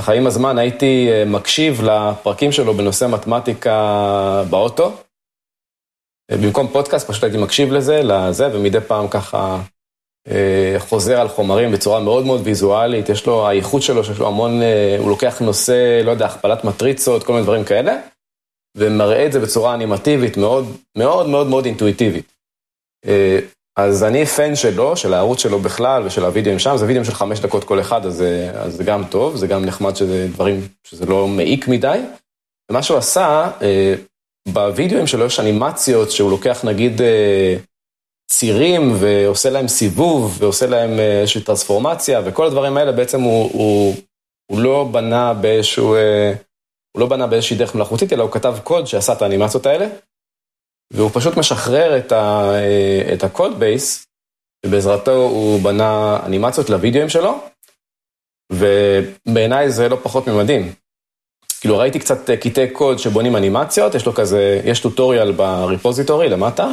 ככה עם הזמן הייתי אה, מקשיב לפרקים שלו בנושא מתמטיקה באוטו. אה, במקום פודקאסט פשוט הייתי מקשיב לזה, לזה, ומדי פעם ככה אה, חוזר על חומרים בצורה מאוד מאוד ויזואלית. יש לו, האיכות שלו, שיש לו המון, הוא לוקח נושא, לא יודע, הכפלת מטריצות, כל מיני דברים כאלה, ומראה את זה בצורה אנימטיבית מאוד מאוד מאוד מאוד אינטואיטיבית. אז אני פן שלו, של הערוץ שלו בכלל ושל הוידאוים שם, זה וידאוים של חמש דקות כל אחד, אז, אז זה גם טוב, זה גם נחמד שזה דברים, שזה לא מעיק מדי. ומה שהוא עשה, אה, בוידאוים שלו יש אנימציות שהוא לוקח נגיד אה, צירים ועושה להם סיבוב ועושה להם אה, איזושהי טרנספורמציה, וכל הדברים האלה בעצם הוא, הוא, הוא לא בנה באיזשהו, הוא לא בנה באיזושהי דרך מלאכותית, אלא הוא כתב קוד שעשה את האנימציות האלה. והוא פשוט משחרר את, ה, את ה code base, ובעזרתו הוא בנה אנימציות ל videoים שלו, ובעיניי זה לא פחות ממדהים. כאילו ראיתי קצת קטעי קוד שבונים אנימציות, יש לו כזה, יש tutorial ב repository למטה,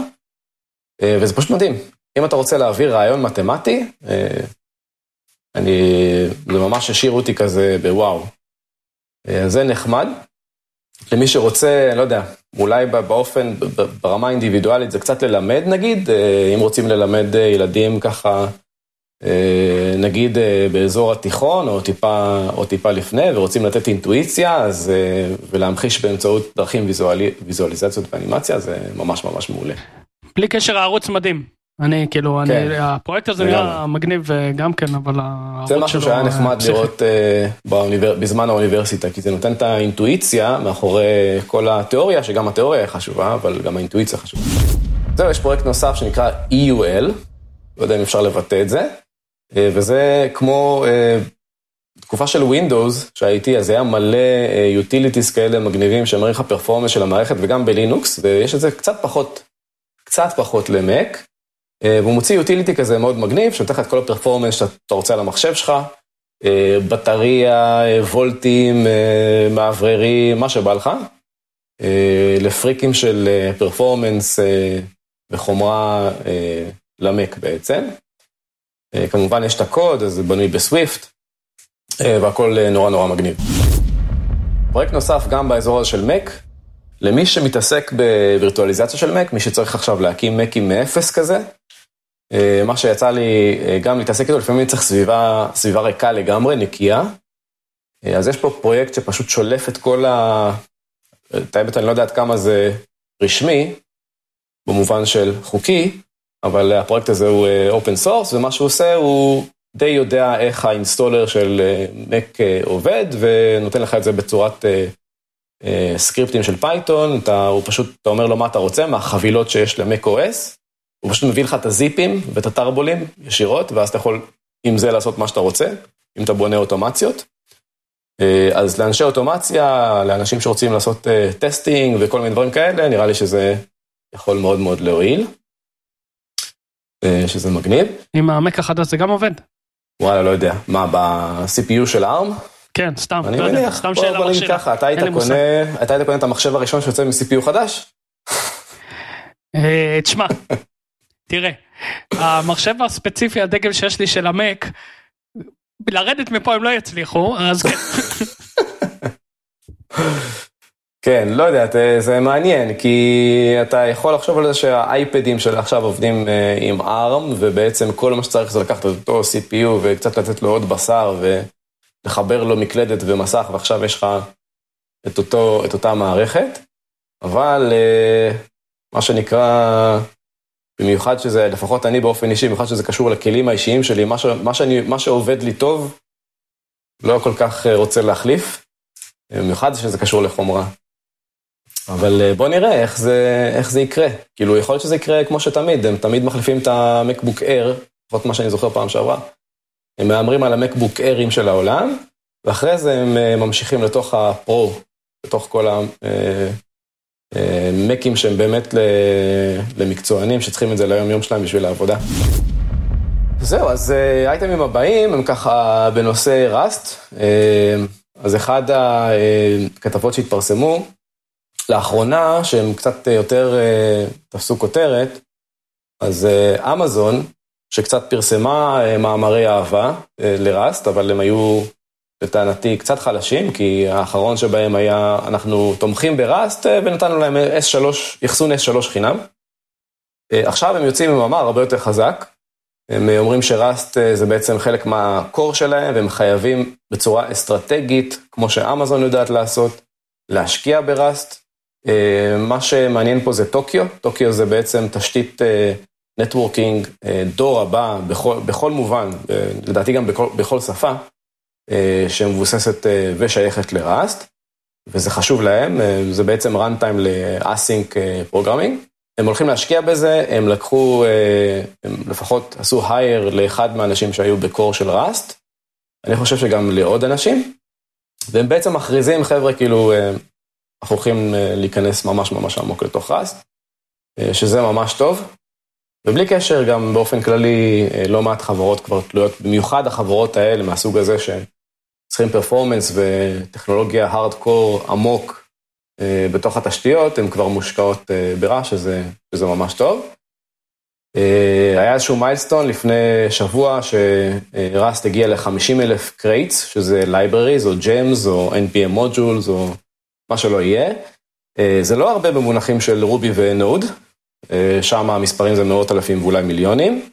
וזה פשוט מדהים. אם אתה רוצה להעביר רעיון מתמטי, אני, זה ממש השאיר אותי כזה בוואו. זה נחמד. למי שרוצה, לא יודע, אולי באופן, ברמה האינדיבידואלית זה קצת ללמד נגיד, אה, אם רוצים ללמד אה, ילדים ככה, אה, נגיד באזור התיכון או טיפה, או טיפה לפני, ורוצים לתת אינטואיציה, אז, ולהמחיש באמצעות דרכים ויזואלי, ויזואליזציות ואנימציה, זה ממש ממש מעולה. בלי קשר הערוץ מדהים. אני כאילו, כן. אני, הפרויקט הזה. נראה מגניב אה, גם כן, אבל זה משהו שהיה אה, נחמד. לראות אה, באוניבר... בזמן האוניברסיטה, כי זה נותן את האינטואיציה מאחורי כל התיאוריה, שגם התיאוריה היא חשובה, אבל גם האינטואיציה חשובה. זהו, יש פרויקט נוסף שנקרא EUL, לא יודע אם אפשר לבטא את זה, וזה כמו אה, תקופה של Windows שהייתי, אז היה מלא utility כאלה מגניבים שמראים לך פרפורמנס של המערכת וגם בלינוקס, ויש את זה קצת פחות, קצת פחות למק. אה, והוא מוציא utility כזה מאוד מגניב, שנותן לך את כל הפרפורמנס שאתה רוצה על המחשב שלך, אה, בטריה, אה, וולטים, מאווררים, מה שבא לך, לפריקים של פרפורמנס וחומרה למק בעצם. כמובן יש את הקוד, אז זה בנוי בסוויפט, והכל נורא נורא מגניב. פרויקט נוסף גם באזור הזה של מק, למי שמתעסק בווירטואליזציה של Mac, מי שצריך עכשיו להקים Macים מאפס כזה, אה, מה שיצא לי אה, גם להתעסק איתו, לפעמים צריך סביבה, סביבה ריקה לגמרי, נקייה. אה, אז יש פה פרויקט שפשוט שולף את כל ה... את האמת, אני לא יודע עד כמה זה רשמי, במובן של חוקי, אבל הפרויקט הזה הוא open source, ומה שהוא עושה הוא די יודע איך ה installer של אה, עובד, ונותן לך את זה בצורת scriptים של Python, אתה, הוא פשוט, אתה אומר לו מה אתה רוצה, מהחבילות שיש ל-Mac OS, הוא פשוט מביא לך את ה zipים ואת ה tarballים ישירות, ואז אתה יכול עם זה לעשות מה שאתה רוצה, אם אתה בונה אוטומציות. אה, אז לאנשי אוטומציה, לאנשים שרוצים לעשות אה, testing וכל מיני דברים כאלה, נראה לי שזה יכול מאוד מאוד להועיל, אה, שזה מגניב. עם המק החדש זה גם עובד? וואלה, לא יודע. מה, ב-CPU של ARM? כן, סתם, אני לא מניח, סתם שאלה בוא נגיד. ככה, אתה היית. קונה, אתה היית קונה את המחשב הראשון שיוצא מ-CPU חדש? אה, תשמע, תראה, המחשב הספציפי, הדגל שיש לי של המק, לרדת מפה הם לא יצליחו, אז כן. כן, לא יודע, זה- מעניין, כי אתה יכול לחשוב על זה שהאייפדים של עכשיו עובדים אה, עם ARM, ובעצם כל מה שצריך זה לקחת את אותו CPU וקצת לתת לו עוד בשר ולחבר לו מקלדת ומסך, ועכשיו יש לך את, אותו, את אותה מערכת. אבל אה, מה שנקרא, במיוחד שזה, לפחות אני באופן אישי, במיוחד שזה קשור לכלים האישיים שלי, מה, ש, מה, שאני, מה שעובד לי טוב, לא כל כך אה, רוצה להחליף, במיוחד שזה קשור לחומרה. אבל אה, בוא נראה איך זה, איך זה יקרה. כאילו, יכול להיות שזה יקרה כמו שתמיד, הם תמיד מחליפים את המקבוק אייר, לפחות מה שאני זוכר פעם שעברה. הם מהמרים על המקבוק איירים של העולם, ואחרי זה הם אה, ממשיכים לתוך הפרו, לתוך כל המקים שהם באמת למקצוענים, שצריכים את זה ליום-יום שלהם בשביל העבודה. זהו, אז אה, האייטמים הבאים הם ככה בנושא ראסט. אה, אז אחד הכתבות שהתפרסמו לאחרונה, שהם קצת יותר אה, תפסו כותרת, אז אה, אמזון, שקצת פרסמה אה, מאמרי אהבה אה, לראסט, אבל הם היו לטענתי קצת חלשים, כי האחרון שבהם היה, אנחנו תומכים בראסט אה, ונתנו להם S3, אחסון S3 חינם. עכשיו הם יוצאים עם מאמר הרבה יותר חזק, הם אומרים שראסט זה בעצם חלק מהקור שלהם, והם חייבים בצורה אסטרטגית, כמו שאמזון יודעת לעשות, להשקיע בראסט. מה שמעניין פה זה Tokio, Tokio זה בעצם תשתית networking דור הבא בכל, בכל מובן, לדעתי גם בכל, שפה, שמבוססת ושייכת ל Rust, וזה חשוב להם, זה בעצם runtime ל-async programming. הם הולכים להשקיע בזה, הם לקחו, הם לפחות עשו hire לאחד מהאנשים שהיו ב core של Rust, אני חושב שגם לעוד אנשים, והם בעצם מכריזים, חבר'ה, כאילו, אנחנו הולכים להיכנס ממש ממש עמוק לתוך Rust, שזה ממש טוב, ובלי קשר, גם באופן כללי, לא מעט חברות כבר תלויות, במיוחד החברות האלה מהסוג הזה שצריכים performance וטכנולוגיה הארדקור עמוק, בתוך התשתיות, הן כבר מושקעות ב Rust, שזה, שזה ממש טוב. היה איזשהו milestone לפני שבוע ש Rust הגיע ל-50 אלף crates, שזה libraries או gems או npm modules או מה שלא יהיה. זה לא הרבה במונחים של Ruby ו Node, שם המספרים זה מאות אלפים ואולי מיליונים,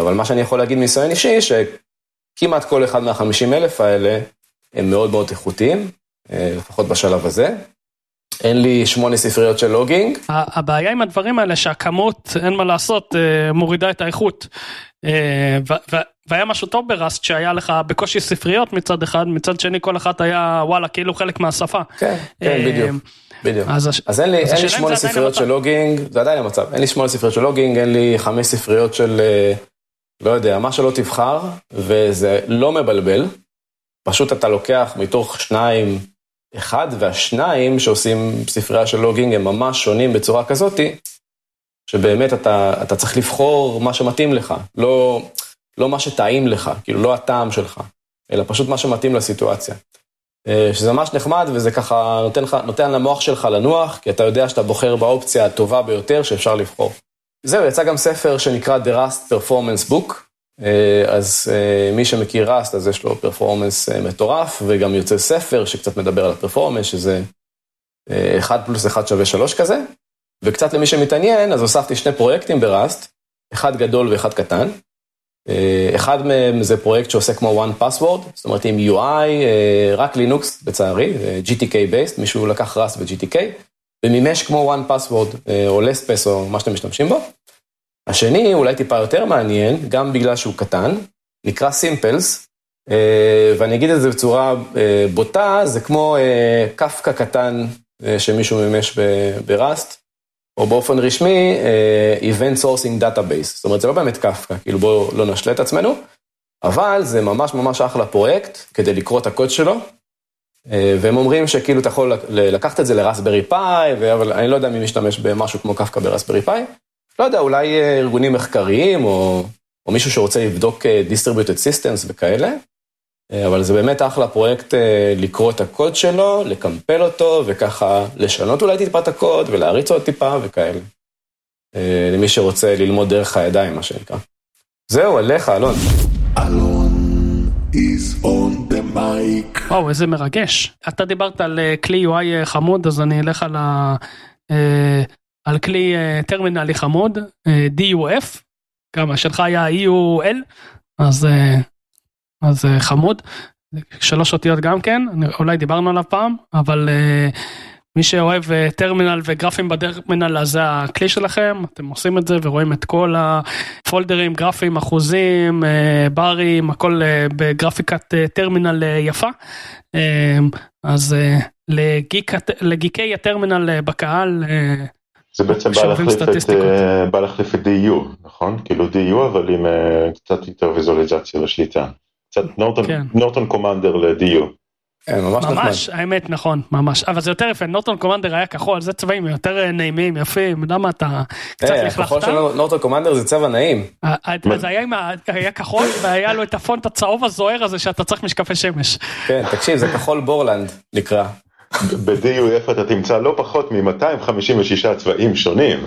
אבל מה שאני יכול להגיד מניסיון אישי, שכמעט כל אחד מה-50 אלף האלה הם מאוד מאוד איכותיים, לפחות בשלב הזה. אין לי שמונה ספריות של logging. הבעיה עם הדברים האלה שהכמות, אין מה לעשות, אה, מורידה את האיכות. אה, והיה משהו טוב ב Rust שהיה לך בקושי ספריות מצד אחד, מצד שני כל אחת היה וואלה כאילו חלק מהשפה. כן, כן, בדיוק. בדיוק. אז, אז אין לי, אז אין לי שמונה ספריות של לוגינג, זה עדיין המצב, אין לי שמונה ספריות של לוגינג, אין לי חמש ספריות של, לא יודע, מה שלא תבחר, וזה לא מבלבל. פשוט אתה לוקח מתוך שניים אחד, והשניים שעושים ספרייה של לוגינג הם ממש שונים בצורה כזאתי, שבאמת אתה, אתה צריך לבחור מה שמתאים לך, לא, לא מה שטעים לך, כאילו לא הטעם שלך, אלא פשוט מה שמתאים לסיטואציה. אה, שזה ממש נחמד וזה ככה נותן, לך, נותן למוח שלך לנוח, כי אתה יודע שאתה בוחר באופציה הטובה ביותר שאפשר לבחור. זהו, יצא גם ספר שנקרא The Rust Performance Book, אה, אז אה, מי שמכיר ראסט, אז יש לו פרפורמנס מטורף, וגם יוצא ספר שקצת מדבר על הפרפורמנס, שזה 1 פלוס 1 שווה 3 כזה. וקצת למי שמתעניין, אז הוספתי שני פרויקטים בראסט, אחד גדול ואחד קטן. אחד מהם זה פרויקט שעושה כמו one password, זאת אומרת עם UI, רק לינוקס לצערי, GTK based, מישהו לקח ראסט ו-GTK, ומימש כמו one password או less או מה שאתם משתמשים בו. השני, אולי טיפה יותר מעניין, גם בגלל שהוא קטן, נקרא אה, ואני אגיד את זה בצורה אה, בוטה, זה כמו אה, קפקא קטן שמישהו מימש בראסט, או באופן רשמי, Event Sourcing Database. זאת אומרת, זה לא באמת קפקא, כאילו בואו לא נשלה את עצמנו, אבל זה ממש ממש אחלה פרויקט כדי לקרוא את הקוד שלו, והם אומרים שכאילו אתה יכול לקחת את זה לרסברי פאי, אבל אני לא יודע מי משתמש במשהו כמו קפקא ברסברי פאי. לא יודע, אולי אה, ארגונים מחקריים, או, או מישהו שרוצה לבדוק אה, Distributed Systems וכאלה, אה, אבל זה באמת אחלה פרויקט לקרוא את הקוד שלו, לקמפל אותו, וככה לשנות אולי טיפה את הקוד, ולהריץ עוד טיפה וכאלה. למי שרוצה ללמוד דרך הידיים, מה שנקרא. זהו, אליך, אלון. אלון is on the mic. וואו, איזה מרגש. אתה דיברת על כלי UI חמוד, אז אני אלך על ה... על כלי טרמינלי חמוד, אה, DUF, גם שלך היה EUL, אז, אז uh, חמוד, שלוש אותיות גם כן, אולי דיברנו עליו פעם, אבל uh, מי שאוהב uh, טרמינל וגרפים בטרמינל אז זה הכלי שלכם, אתם עושים את זה ורואים את כל הפולדרים, גרפים, אחוזים, ברים, הכל בגרפיקת טרמינל יפה. אז לגיק, לגיקי הטרמינל בקהל, זה בעצם בא להחליף, את, אה, בא להחליף את DU, נכון? כאילו DU אבל עם קצת יותר ויזואליזציה ושליטה. קצת נורטון קומנדר ל-DU. ממש, ממש האמת נכון ממש אבל זה יותר יפה נורטון קומנדר היה כחול זה צבעים יותר אה, נעימים יפים למה אתה קצת לכלכת. הכחול של נורטון קומנדר זה צבע נעים. אז היה כחול והיה לו את הפונט הצהוב הזוהר הזה שאתה צריך משקפי שמש. כן תקשיב זה כחול בורלנד נקרא. ב-DUF אתה תמצא לא פחות מ-256 צבעים שונים.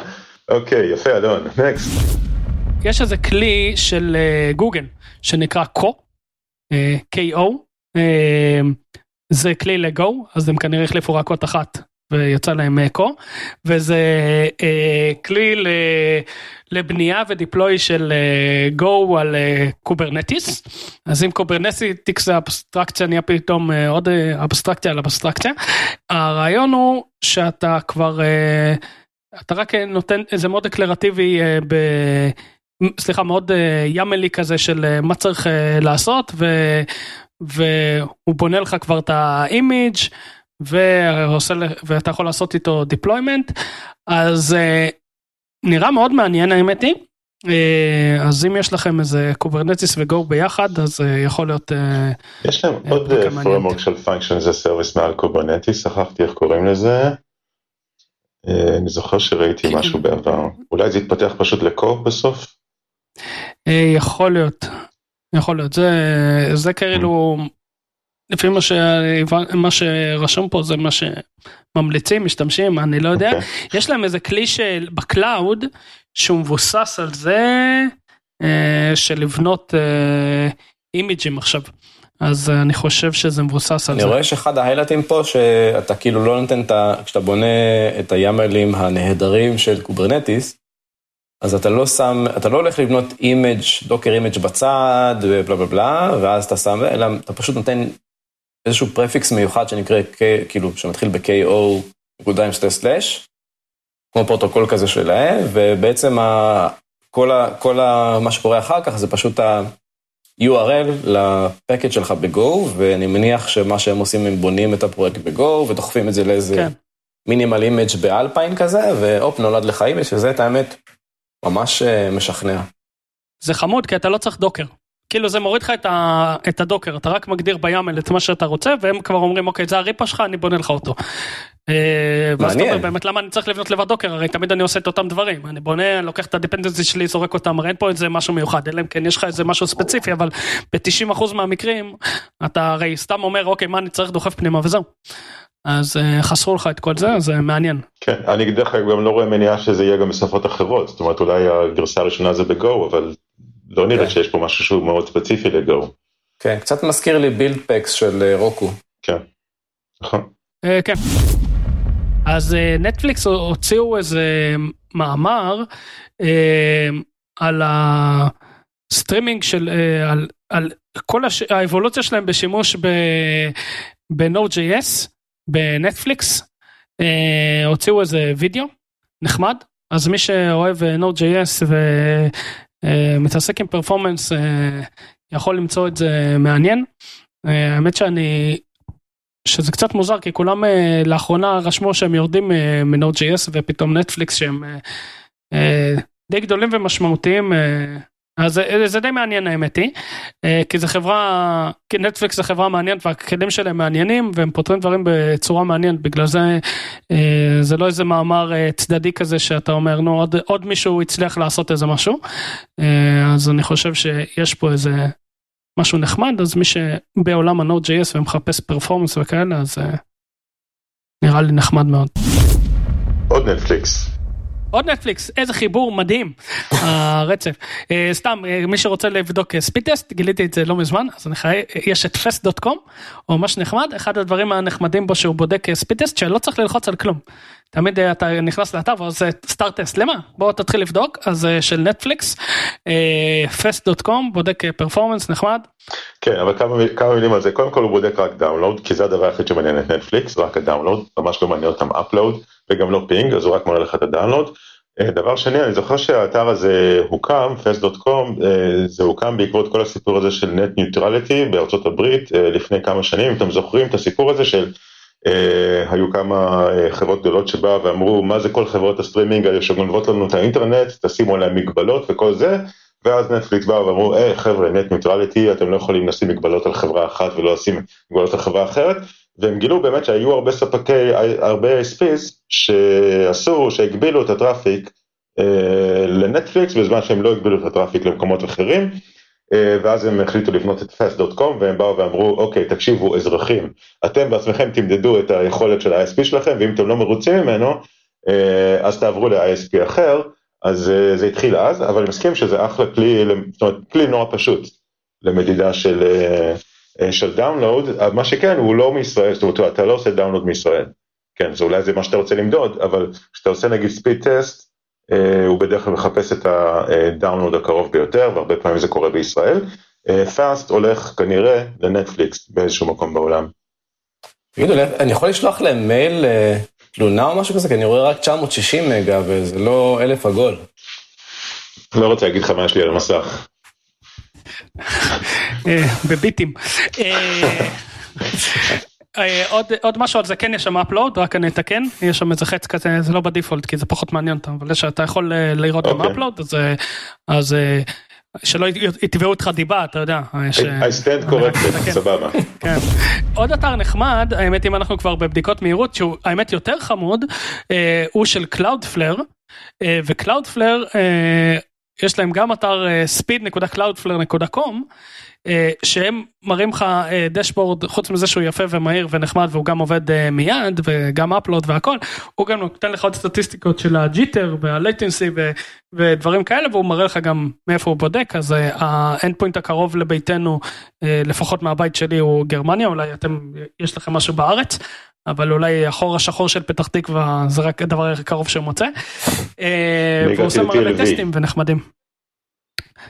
[laughs] אוקיי, יפה אלון, נקסט. יש איזה כלי של אה, גוגל שנקרא Ko, אה, KO, אה, זה כלי ל Go, אז הם כנראה החליפו רק אות אחת ויצא להם Ko, וזה כלי לבנייה ו deploy של Go על Kubernetes. אז אם Kubernetes זה אבסטרקציה נהיה פתאום עוד אבסטרקציה על אבסטרקציה. הרעיון הוא שאתה כבר אתה רק נותן איזה מאוד declarative ב... סליחה מאוד uh, YAMLי כזה של uh, מה צריך uh, לעשות ו... והוא בונה לך כבר את ה image ועושה ואתה יכול לעשות איתו deployment אז נראה מאוד מעניין האמת היא. אה, אז אם יש לכם איזה Kubernetes ו Go ביחד אז אה, יכול להיות. אה, יש להם עוד framework של functions as service מעל Kubernetes, שכחתי איך קוראים לזה. אני זוכר שראיתי כן. משהו בעבר, אולי זה יתפתח פשוט ל Ko ב בסוף? יכול להיות, יכול להיות, זה, זה כאילו לפי מה, ש... מה שרשום פה זה מה שממליצים, משתמשים, אני לא יודע. Okay. אוקיי. יש להם איזה כלי של ב cloud שהוא מבוסס על זה אה, של לבנות אה, imageים עכשיו. אז אני חושב שזה מבוסס על אני זה. אני רואה שאחד ה highlightים פה שאתה כאילו לא נותן את ה... כשאתה בונה את ה YAMLים הנהדרים של Kubernetes, אז אתה לא שם, אתה לא הולך לבנות image, Docker image בצד ובלה בלה בלה, ואז אתה שם, אלא אתה פשוט נותן איזשהו prefix מיוחד שנקרא, כאילו, שמתחיל ב-KO, נקודה עם שתי slash, כמו פרוטוקול כזה שלהם, ובעצם ה, כל, ה, כל ה, מה שקורה אחר כך זה פשוט ה-URL ל package שלך ב-Go, ואני מניח שמה שהם עושים, הם בונים את הפרויקט ב-Go, ודוחפים את זה לאיזה כן. minimal image ב Alpine כזה, והופ, נולד לך image, שזה את האמת ממש אה, משכנע. זה חמוד, כי אתה לא צריך Docker. כאילו זה מוריד לך את, ה, את ה Docker, אתה רק מגדיר ב YAML את מה שאתה רוצה, והם כבר אומרים, אוקיי, זה ה repo שלך, אני בונה לך אותו. אה, ואז אתה אומר, באמת, למה אני צריך לבנות לבד Docker? הרי תמיד אני עושה את אותם דברים. אני בונה, לוקח את ה dependency שלי, זורק אותם, הרי אין פה איזה משהו מיוחד, אלא אם כן יש לך איזה משהו ספציפי, אבל ב-90% מהמקרים, אתה הרי סתם אומר, אוקיי, מה אני צריך דוחף פנימה וזהו. אז uh, חסכו לך את כל זה, זה מעניין. כן, אני דרך אגב גם לא רואה מניעה שזה יהיה גם בשפות אחרות, זאת אומרת אולי הגרסה הראשונה זה ב Go, אבל לא נראה כן. שיש פה משהו שהוא מאוד ספציפי ל Go. כן, קצת מזכיר לי buildpacks של Heroku. כן, נכון. כן. אז נטפליקס הוציאו איזה מאמר על הסטרימינג של, על, על כל הש... האבולוציה שלהם בשימוש ב-Node.js. בנטפליקס, אה, הוציאו איזה וידאו נחמד, אז מי שאוהב אה, Node.js ומתעסק אה, עם פרפורמנס אה, יכול למצוא את זה מעניין. אה, האמת שאני, שזה קצת מוזר כי כולם אה, לאחרונה רשמו שהם יורדים אה, מ-Node.js ופתאום נטפליקס שהם אה, אה, די גדולים ומשמעותיים. אה, אז זה, זה די מעניין האמת היא, אה, כי זה חברה, כי נטפליקס זה חברה מעניינת והכלים שלהם מעניינים והם פותרים דברים בצורה מעניינת, בגלל זה אה, זה לא איזה מאמר אה, צדדי כזה שאתה אומר נו עוד, עוד מישהו הצליח לעשות איזה משהו, אז אני חושב שיש פה איזה משהו נחמד, אז מי שבעולם ה-Node.js ומחפש פרפורמנס וכאלה, אז נראה לי נחמד מאוד. עוד נטפליקס. עוד נטפליקס, איזה חיבור מדהים, הרצף. אה, סתם, אה, מי שרוצה לבדוק speed אה, טסט, גיליתי את זה לא מזמן, אז אני חי... יש את fast.com, או ממש נחמד, אחד הדברים הנחמדים בו שהוא בודק speed test, שלא צריך ללחוץ על כלום. תמיד אתה נכנס לאתר ועושה start test, למה? בוא תתחיל לבדוק, אז של נטפליקס, fast.com, בודק performance נחמד. כן, אבל כמה, כמה מילים על זה, קודם כל הוא בודק רק download, כי זה הדבר היחיד שמעניין את נטפליקס, רק ה download, ממש לא מעניין אותם upload. וגם לא ping, אז הוא רק מראה לך את ה download. אה, דבר שני, אני זוכר שהאתר הזה הוקם, fast.com, אה, זה הוקם בעקבות כל הסיפור הזה של net neutrality בארצות הברית אה, לפני כמה שנים, אתם זוכרים את הסיפור הזה של היו כמה חברות גדולות שבאו ואמרו מה זה כל חברות הסטרימינג האלה שגונבות לנו את האינטרנט, תשימו עליהם מגבלות וכל זה, ואז נטפליקס באו ואמרו, היי חבר'ה, net neutrality, אתם לא יכולים לשים מגבלות על חברה אחת ולא לשים מגבלות על חברה אחרת, והם גילו באמת שהיו הרבה ספקי, הרבה ISPs שעשו, שהגבילו את הטראפיק אה, לנטפליקס בזמן שהם לא הגבילו את הטראפיק למקומות אחרים, אה, ואז הם החליטו לבנות את fast.com והם באו ואמרו, אוקיי, תקשיבו, אזרחים, אתם בעצמכם תמדדו את היכולת של ה-ISP שלכם, ואם אתם לא מרוצים ממנו, אה, אז תעברו ל-ISP אחר, אז אה, זה התחיל אז, אבל אני מסכים שזה אחלה כלי, זאת אומרת, כלי נורא פשוט למדידה של... אה, של download, מה שכן הוא לא מישראל, זאת אומרת אתה לא עושה download מישראל, כן, זה אולי זה מה שאתה רוצה למדוד, אבל כשאתה עושה נגיד speed test, אה, הוא בדרך כלל מחפש את ה download הקרוב ביותר, והרבה פעמים זה קורה בישראל. Fast הולך כנראה לנטפליקס באיזשהו מקום בעולם. תגידו, אני יכול לשלוח להם מייל תלונה או משהו כזה? כי אני רואה רק 960 מגה וזה לא אלף עגול. לא רוצה להגיד לך מה יש לי על המסך. [laughs] אה, בביטים. אה, אה, עוד, עוד משהו על זה כן יש שם אפלואוד רק אני אתקן יש שם איזה חץ כזה זה לא בדיפולט כי זה פחות מעניין אותם אבל יש אתה יכול לראות גם אפלואוד אז אז שלא יתבעו אותך דיבה אתה יודע. I stand corrected סבבה. כן. עוד אתר נחמד האמת אם אנחנו כבר בבדיקות מהירות שהוא האמת יותר חמוד הוא של Cloudflare ו-Cloudflare יש להם גם אתר speed.cloudflare.com שהם מראים לך dashboard אה, חוץ מזה שהוא יפה ומהיר ונחמד והוא גם עובד מיד וגם upload והכל הוא גם נותן לך עוד סטטיסטיקות של ה jitter וה latency ודברים כאלה והוא מראה לך גם מאיפה הוא בודק אז ה endpoint הקרוב לביתנו לפחות מהבית שלי הוא גרמניה אולי אתם יש לכם משהו בארץ אבל אולי החור השחור של פתח תקווה זה רק הדבר הכי קרוב שהוא מוצא. אה, והוא עושה מלא טסטים ונחמדים.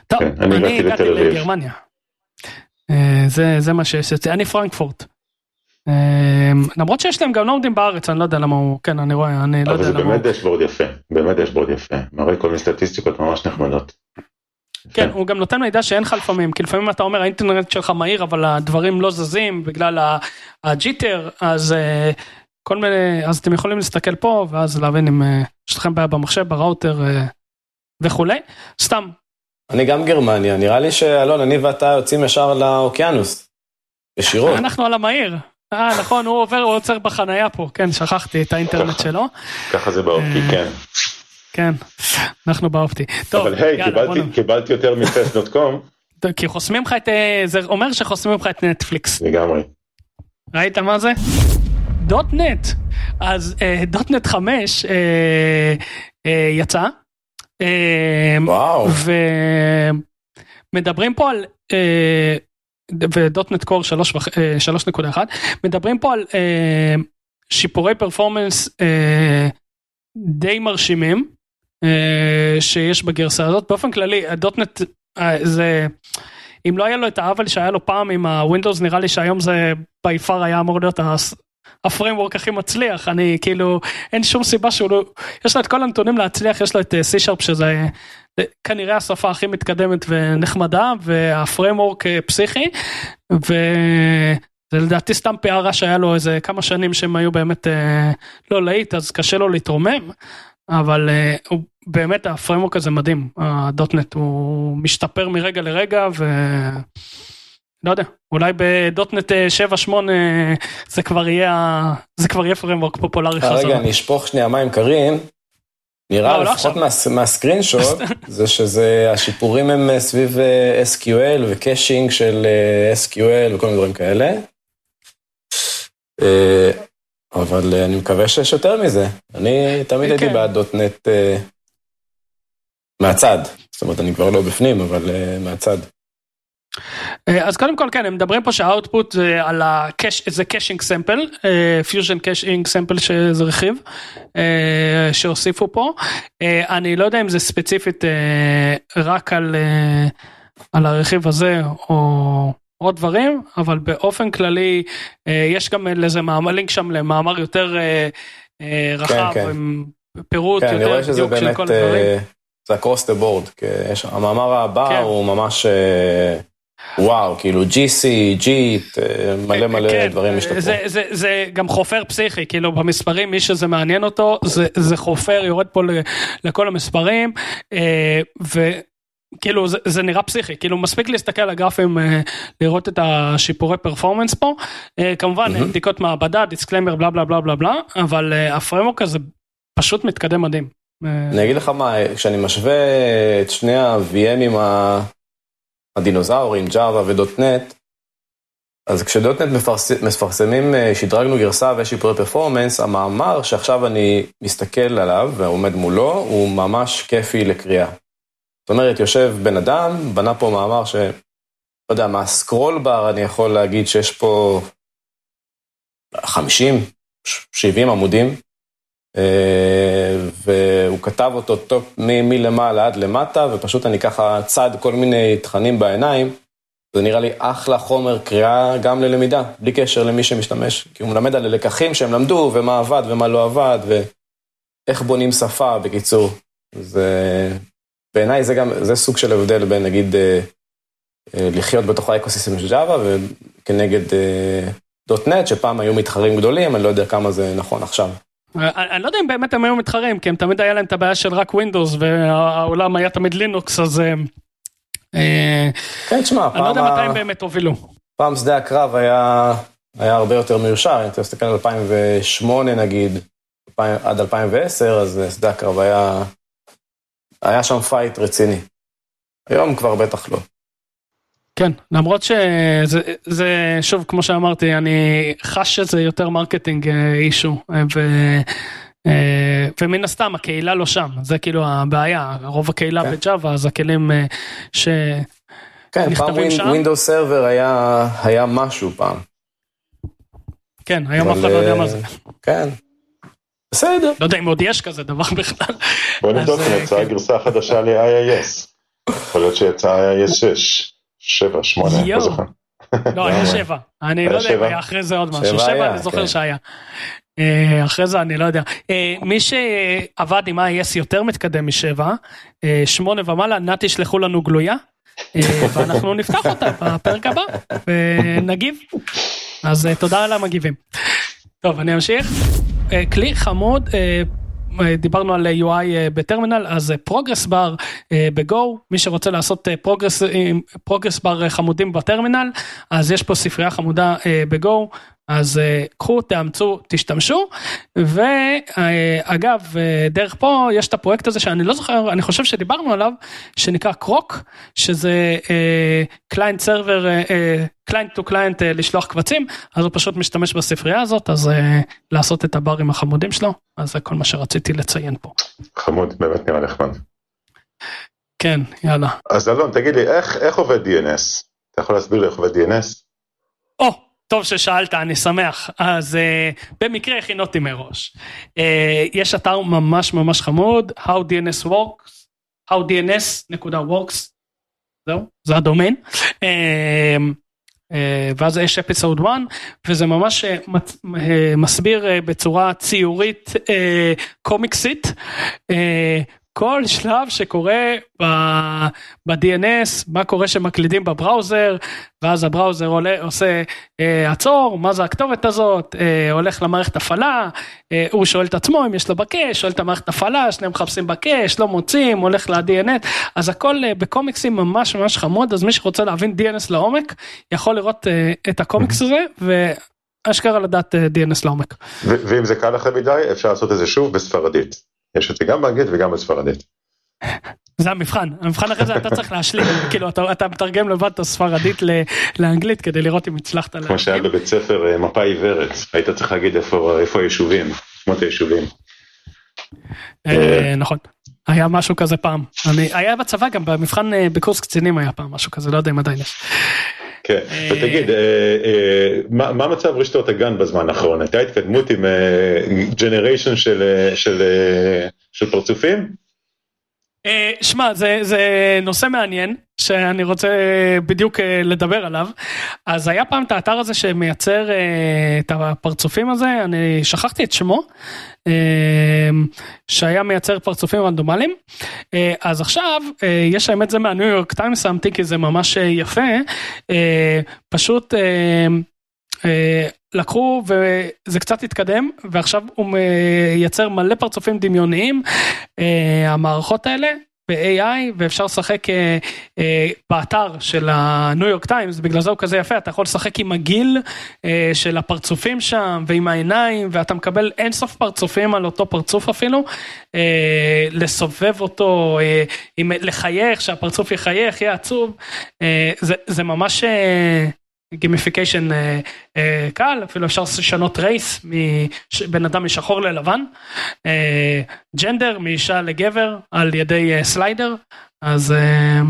טוב, כן, אני הגעתי לגרמניה. אה, זה מה שיש, אני פרנקפורט. למרות שיש להם גם עומדים בארץ, אני לא יודע למה הוא, כן, אני רואה, אני לא יודע למה הוא... אבל זה באמת דשבורד יפה, באמת דשבורד יפה, מראה כל מיני סטטיסטיקות ממש נחמדות. כן, הוא גם נותן מידע שאין לך לפעמים, כי לפעמים אתה אומר האינטרנט שלך מהיר אבל הדברים לא זזים בגלל הג'יטר, אז כל מיני, אז אתם יכולים להסתכל פה ואז להבין אם יש לכם בעיה במחשב, בראוטר וכולי, סתם. אני גם גרמניה, נראה לי שאלון, אני ואתה יוצאים ישר לאוקיינוס, ישירות. אנחנו על המהיר. אה, נכון, הוא עובר, הוא עוצר בחנייה פה, כן, שכחתי את האינטרנט שלו. ככה זה באופטי, כן. כן, אנחנו באופטי. טוב, אבל היי, קיבלתי יותר מפס.קום. [laughs] כי חוסמים לך את, זה אומר שחוסמים לך את נטפליקס. לגמרי. ראית מה זה? דוט נט. אז דוט נט 5 יצא. וואו. ומדברים פה על ודוטנט קור 3.1 מדברים פה על שיפורי פרפורמנס די מרשימים שיש בגרסה הזאת באופן כללי ה .NET זה אם לא היה לו את העוול שהיה לו פעם עם ה Windows נראה לי שהיום זה by far היה אמור להיות ה framework הכי מצליח אני כאילו אין שום סיבה שהוא לא יש לו את כל הנתונים להצליח יש לו את סי שרפ שזה כנראה השפה הכי מתקדמת ונחמדה וה framework פסיכי וזה לדעתי סתם פערה שהיה לו איזה כמה שנים שהם היו באמת לא להיט אז קשה לו להתרומם אבל הוא באמת ה framework הזה מדהים ה .NET הוא משתפר מרגע לרגע ו... לא יודע, אולי ב .NET 7-8 זה כבר יהיה, זה כבר יהיה framework פופולרי חזרה. רגע, אני אשפוך שנייה מים קרים. נראה לא, לפחות לא מה screenshot, זה שזה, השיפורים הם סביב SQL ו caching של SQL וכל מיני דברים כאלה. אבל אני מקווה שיש יותר מזה. אני תמיד הייתי בעד .NET מהצד. זאת אומרת, אני כבר לא בפנים, אבל מהצד. אז קודם כל כן הם מדברים פה שה output זה על ה cache זה caching sample fusion caching sample שזה רכיב שהוסיפו פה אני לא יודע אם זה ספציפית רק על על הרכיב הזה או עוד דברים אבל באופן כללי יש גם לזה מאמר לינק שם למאמר יותר רחב כן, כן. עם פירוט כן, יותר בדיוק של כל הדברים. זה across the board, המאמר הבא כן. הוא ממש וואו, כאילו GC, ג'יט, מלא מלא כן, דברים השתפרו. זה, זה, זה גם חופר פסיכי, כאילו במספרים, מי שזה מעניין אותו, זה, זה חופר, יורד פה לכל המספרים, וכאילו זה, זה נראה פסיכי, כאילו מספיק להסתכל על הגרפים, לראות את השיפורי performance פה, כמובן mm-hmm. בדיקות מעבדה, disclaimer, בלה בלה בלה בלה בלה, אבל ה framework הזה פשוט מתקדם מדהים. אני אגיד לך מה, כשאני משווה את שני ה-VMים ה... הדינוזאורים, Java ו .NET, אז כש .NET מפרסמים, שדרגנו גרסה ויש שיפורי performance, המאמר שעכשיו אני מסתכל עליו ועומד מולו, הוא ממש כיפי לקריאה. זאת אומרת, יושב בן אדם, בנה פה מאמר ש... לא יודע, מהסקרול בר אני יכול להגיד שיש פה 50, 70 עמודים, והוא כתב אותו מלמעלה עד למטה, ופשוט אני ככה צד כל מיני תכנים בעיניים. זה נראה לי אחלה חומר קריאה גם ללמידה, בלי קשר למי שמשתמש, כי הוא מלמד על הלקחים שהם למדו, ומה עבד ומה לא עבד, ואיך בונים שפה, בקיצור. זה... בעיניי זה גם, זה סוג של הבדל בין נגיד לחיות בתוך ה ecosystem של Java, וכנגד .NET, שפעם היו מתחרים גדולים, אני לא יודע כמה זה נכון עכשיו. אני לא יודע אם באמת הם היו מתחרים כי הם תמיד היה להם את הבעיה של רק Windows והעולם היה תמיד לינוקס אז אה, כן תשמע אני לא יודע מתי הם באמת הובילו. פעם שדה הקרב היה היה הרבה יותר מיושר אם אתה מסתכל על 2008 נגיד עד 2010 אז שדה הקרב היה היה שם fight רציני. היום כבר בטח לא. כן, למרות שזה זה, שוב, כמו שאמרתי, אני חש שזה יותר marketing issue, ו, אה, ומן הסתם הקהילה לא שם, זה כאילו הבעיה, רוב הקהילה כן. ב Java, אז הכלים אה, ש... כן, פעם Windows Server היה, היה משהו פעם. כן, היום אף אחד לא יודע מה זה. כן. בסדר. לא יודע אם עוד יש כזה דבר בכלל. בוא נבדוק אם יצאה כן. גרסה חדשה ל-IIS. יכול להיות שיצאה IIS 6. שבע, שמונה, לא זוכר. לא, היה [laughs] שבע. אני לא יודע אם היה אחרי זה עוד משהו. שבע אני זוכר כן. שהיה. אה, אחרי זה אני לא יודע. אה, מי שעבד עם iOS יותר מתקדם משבע, אה, שמונה ומעלה, נא תשלחו לנו גלויה. [laughs] ואנחנו נפתח אותה בפרק הבא ונגיב. אז תודה על המגיבים. טוב, אני אמשיך. כלי חמוד דיברנו על UI בטרמינל אז progress bar ב Go מי שרוצה לעשות progress progress bar חמודים בטרמינל אז יש פה ספרייה חמודה ב Go אז uh, קחו, תאמצו, תשתמשו, ואגב, uh, דרך פה יש את הפרויקט הזה שאני לא זוכר, אני חושב שדיברנו עליו, שנקרא croc, שזה client server, client to client לשלוח קבצים, אז הוא פשוט משתמש בספרייה הזאת, אז uh, לעשות את הברים החמודים שלו, אז זה כל מה שרציתי לציין פה. חמוד, באמת נראה נחמד. כן, יאללה. אז אלון, תגיד לי, איך, איך עובד DNS? אתה יכול להסביר לי איך עובד DNS? או, oh. טוב ששאלת, אני שמח. אז uh, במקרה הכינותי מראש. Uh, יש אתר ממש ממש חמוד, How DNS Works, howdns.works, זהו, זה הדומיין. Uh, uh, ואז יש אפיסוד 1 וזה ממש uh, מסביר uh, בצורה ציורית uh, קומיקסית uh, כל שלב שקורה ב-DNS, מה קורה שמקלידים בבראוזר, ואז הבראוזר עולה, עושה אה, עצור, מה זה הכתובת הזאת, אה, הולך למערכת הפעלה, אה, הוא שואל את עצמו אם יש לו בקש, שואל את המערכת הפעלה, שניהם מחפשים בקש, לא מוצאים, הולך ל-DNS, אז הכל אה, בקומיקסים ממש ממש חמוד, אז מי שרוצה להבין DNS לעומק, יכול לראות אה, את הקומיקס הזה, ואשכרה לדעת אה, DNS לעומק. ואם זה קל לכם מדי, אפשר לעשות את זה שוב בספרדית. יש את זה גם באנגלית וגם בספרדית. זה המבחן, המבחן אחרי זה אתה צריך להשלים, [laughs] כאילו אתה, אתה מתרגם לבד את הספרדית לאנגלית כדי לראות אם הצלחת. כמו שהיה בבית ספר אה, מפה עיוורת, היית צריך להגיד איפה, איפה היישובים, שמות היישובים. אה, אה, נכון, היה משהו כזה פעם, אני, היה בצבא גם במבחן בקורס קצינים היה פעם משהו כזה, לא יודע אם עדיין יש. כן, ותגיד, מה מצב רשתות הגן בזמן האחרון? הייתה התקדמות עם ג'נריישן של פרצופים? שמע, זה נושא מעניין שאני רוצה בדיוק לדבר עליו. אז היה פעם את האתר הזה שמייצר את הפרצופים הזה, אני שכחתי את שמו, שהיה מייצר פרצופים רנדומליים. אז עכשיו, יש האמת זה מהניו יורק טיימס שמתי כי זה ממש יפה, פשוט לקחו וזה קצת התקדם ועכשיו הוא מייצר מלא פרצופים דמיוניים המערכות האלה ב-AI ואפשר לשחק באתר של הניו יורק טיימס בגלל זה הוא כזה יפה אתה יכול לשחק עם הגיל של הפרצופים שם ועם העיניים ואתה מקבל אינסוף פרצופים על אותו פרצוף אפילו לסובב אותו לחייך שהפרצוף יחייך יהיה עצוב זה, זה ממש אה, אה, קל אפילו אפשר לשנות רייס מבן אדם משחור ללבן אה, ג'נדר מאישה לגבר על ידי אה, סליידר אז אה,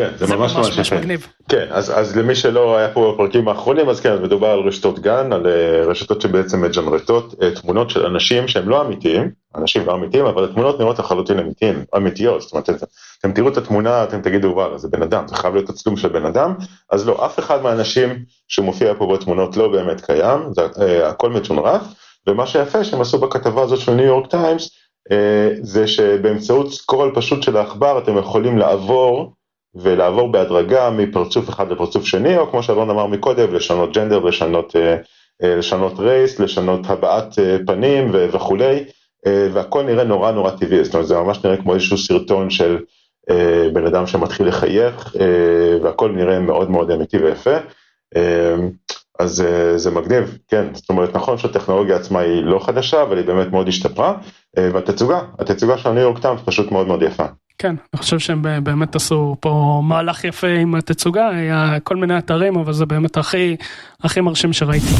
כן זה, זה ממש ממש, ממש מגניב. כן אז, אז למי שלא היה פה בפרקים האחרונים אז כן מדובר על רשתות גן על uh, רשתות שבעצם מג'נרטות uh, תמונות של אנשים שהם לא אמיתיים אנשים לא אמיתיים אבל התמונות נראות לחלוטין אמיתיים אמיתיות. זאת אומרת אתם תראו את התמונה אתם תגידו וואלה זה בן אדם זה חייב להיות תצלום של בן אדם. אז לא אף אחד מהאנשים שמופיע פה בתמונות לא באמת קיים זה uh, הכל מג'נרט ומה שיפה שהם עשו בכתבה הזאת של ניו יורק טיימס uh, זה שבאמצעות scroll פשוט של העכבר אתם יכולים לעבור ולעבור בהדרגה מפרצוף אחד לפרצוף שני, או כמו שאלון אמר מקודם, לשנות gender, לשנות, אה, אה, לשנות race, לשנות הבעת אה, פנים וכולי, והכל נראה נורא נורא טבעי, זאת אומרת זה ממש נראה כמו איזשהו סרטון של בן אדם שמתחיל לחייך, והכל נראה מאוד מאוד אמיתי ויפה. אז זה מגניב, כן, זאת אומרת נכון שהטכנולוגיה עצמה היא לא חדשה, אבל היא באמת מאוד השתפרה, והתצוגה, התצוגה של הניו יורק טיימס פשוט מאוד מאוד יפה. כן, אני חושב שהם באמת עשו פה מהלך יפה עם התצוגה, היה כל מיני אתרים, אבל זה באמת הכי, הכי מרשים שראיתי.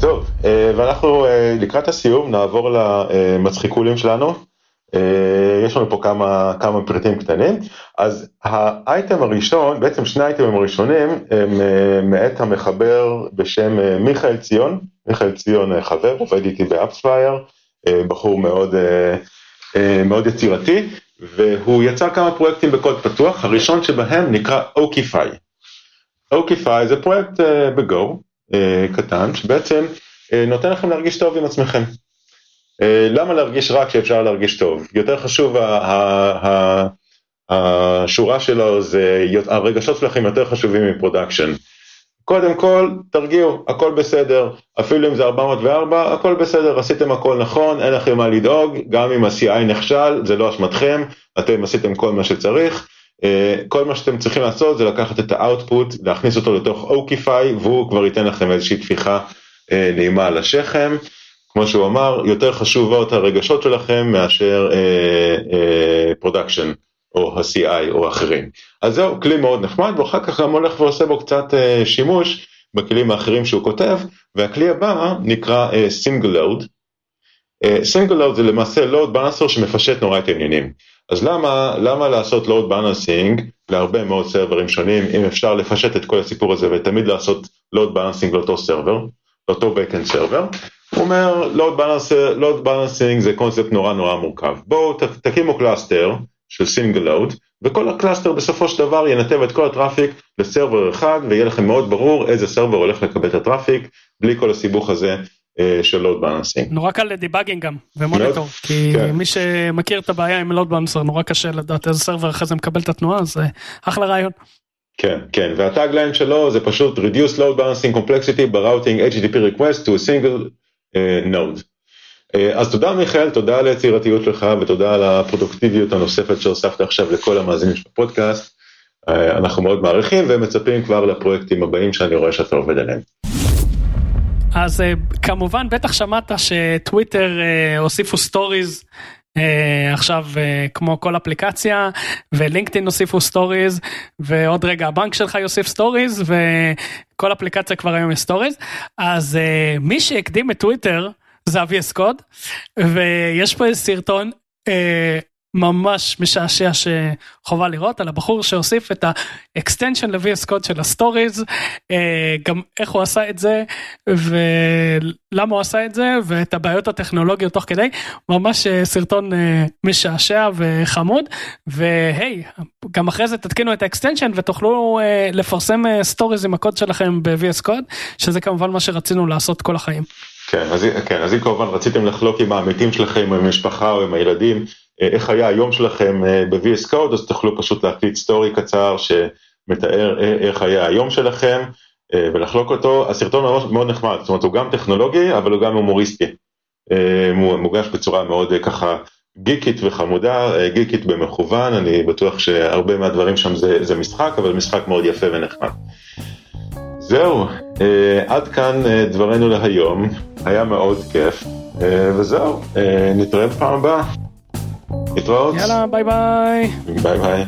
טוב, אה, ואנחנו אה, לקראת הסיום נעבור למצחיקולים שלנו. אה, יש לנו פה כמה, כמה פרטים קטנים. אז האייטם הראשון, בעצם שני האייטמים הראשונים, הם מאת המחבר בשם מיכאל ציון. מיכאל ציון חבר, עובד איתי ב AppsFlyer, בחור מאוד, מאוד יצירתי. והוא יצר כמה פרויקטים בקוד פתוח, הראשון שבהם נקרא okify. okify זה פרויקט ב Go קטן שבעצם נותן לכם להרגיש טוב עם עצמכם. למה להרגיש רע כשאפשר להרגיש טוב? יותר חשוב השורה שלו זה הרגשות שלכם יותר חשובים מ production. קודם כל, תרגיעו, הכל בסדר, אפילו אם זה 404, הכל בסדר, עשיתם הכל נכון, אין לכם מה לדאוג, גם אם ה-CI נכשל, זה לא אשמתכם, אתם עשיתם כל מה שצריך, אה, כל מה שאתם צריכים לעשות זה לקחת את ה output, להכניס אותו לתוך okify, והוא כבר ייתן לכם איזושהי טפיחה אה, נעימה על השכם. כמו שהוא אמר, יותר חשובות הרגשות שלכם מאשר production. Uh, uh, או ה-CI או אחרים. אז זהו כלי מאוד נחמד ואחר כך גם הולך ועושה בו קצת uh, שימוש בכלים האחרים שהוא כותב והכלי הבא נקרא uh, single load. Uh, single load זה למעשה load balancer שמפשט נורא את העניינים. אז למה, למה לעשות load balancing להרבה מאוד servers שונים אם אפשר לפשט את כל הסיפור הזה ותמיד לעשות load balancing לאותו server, לאותו backend server. הוא אומר load balancing, load balancing זה קונספט נורא נורא מורכב. בואו תקימו cluster של single load, וכל ה cluster בסופו של דבר ינתב את כל ה traffic ל server אחד, ויהיה לכם מאוד ברור איזה server הולך לקבל את ה traffic, בלי כל הסיבוך הזה אה, של load balancing. נורא קל ל debugging גם, ו monitoring, כן. מי שמכיר את הבעיה עם load balancer נורא קשה לדעת איזה server אחרי זה מקבל את התנועה, זה אחלה רעיון. כן, כן, וה tagline שלו זה פשוט reduce load balancing complexity by routing HTTP request to a single uh, node. אה, אז תודה מיכאל, תודה על היצירתיות שלך ותודה על הפרודוקטיביות הנוספת שהוספת עכשיו לכל המאזינים של הפודקאסט. אה, אנחנו מאוד מעריכים ומצפים כבר לפרויקטים הבאים שאני רואה שאתה עובד עליהם. אז אה, כמובן בטח שמעת שטוויטר הוסיפו stories עכשיו כמו כל אפליקציה ולינקדאין הוסיפו stories ועוד רגע הבנק שלך יוסיף stories וכל אפליקציה כבר היום יש stories אז מי שהקדים את טוויטר. זה ה- VS Code ויש פה איזה סרטון אה, ממש משעשע שחובה לראות על הבחור שהוסיף את ה extension ל- VS Code של ה stories אה, גם איך הוא עשה את זה ולמה הוא עשה את זה ואת הבעיות הטכנולוגיות תוך כדי ממש אה, סרטון אה, משעשע וחמוד והי גם אחרי זה תתקינו את ה extension ותוכלו אה, לפרסם stories עם הקוד שלכם ב- VS Code שזה כמובן מה שרצינו לעשות כל החיים. כן, אז, כן, אז אם כמובן רציתם לחלוק עם העמיתים שלכם, עם המשפחה או עם הילדים, אה, איך היה היום שלכם אה, ב-VS Code, אז תוכלו פשוט להקליט story קצר שמתאר אה, איך היה היום שלכם ולחלוק אותו. הסרטון ממש מאוד נחמד, זאת אומרת הוא גם טכנולוגי אבל הוא גם הומוריסטי. הוא מוגש בצורה מאוד ככה גיקית וחמודה, גיקית במכוון, אני בטוח שהרבה מהדברים שם זה, זה משחק, אבל משחק מאוד יפה ונחמד. זהו, עד כאן דברינו להיום. היה מאוד כיף, אה, וזהו, אה, נתראה בפעם הבאה. להתראות. יאללה, ביי ביי. ביי ביי.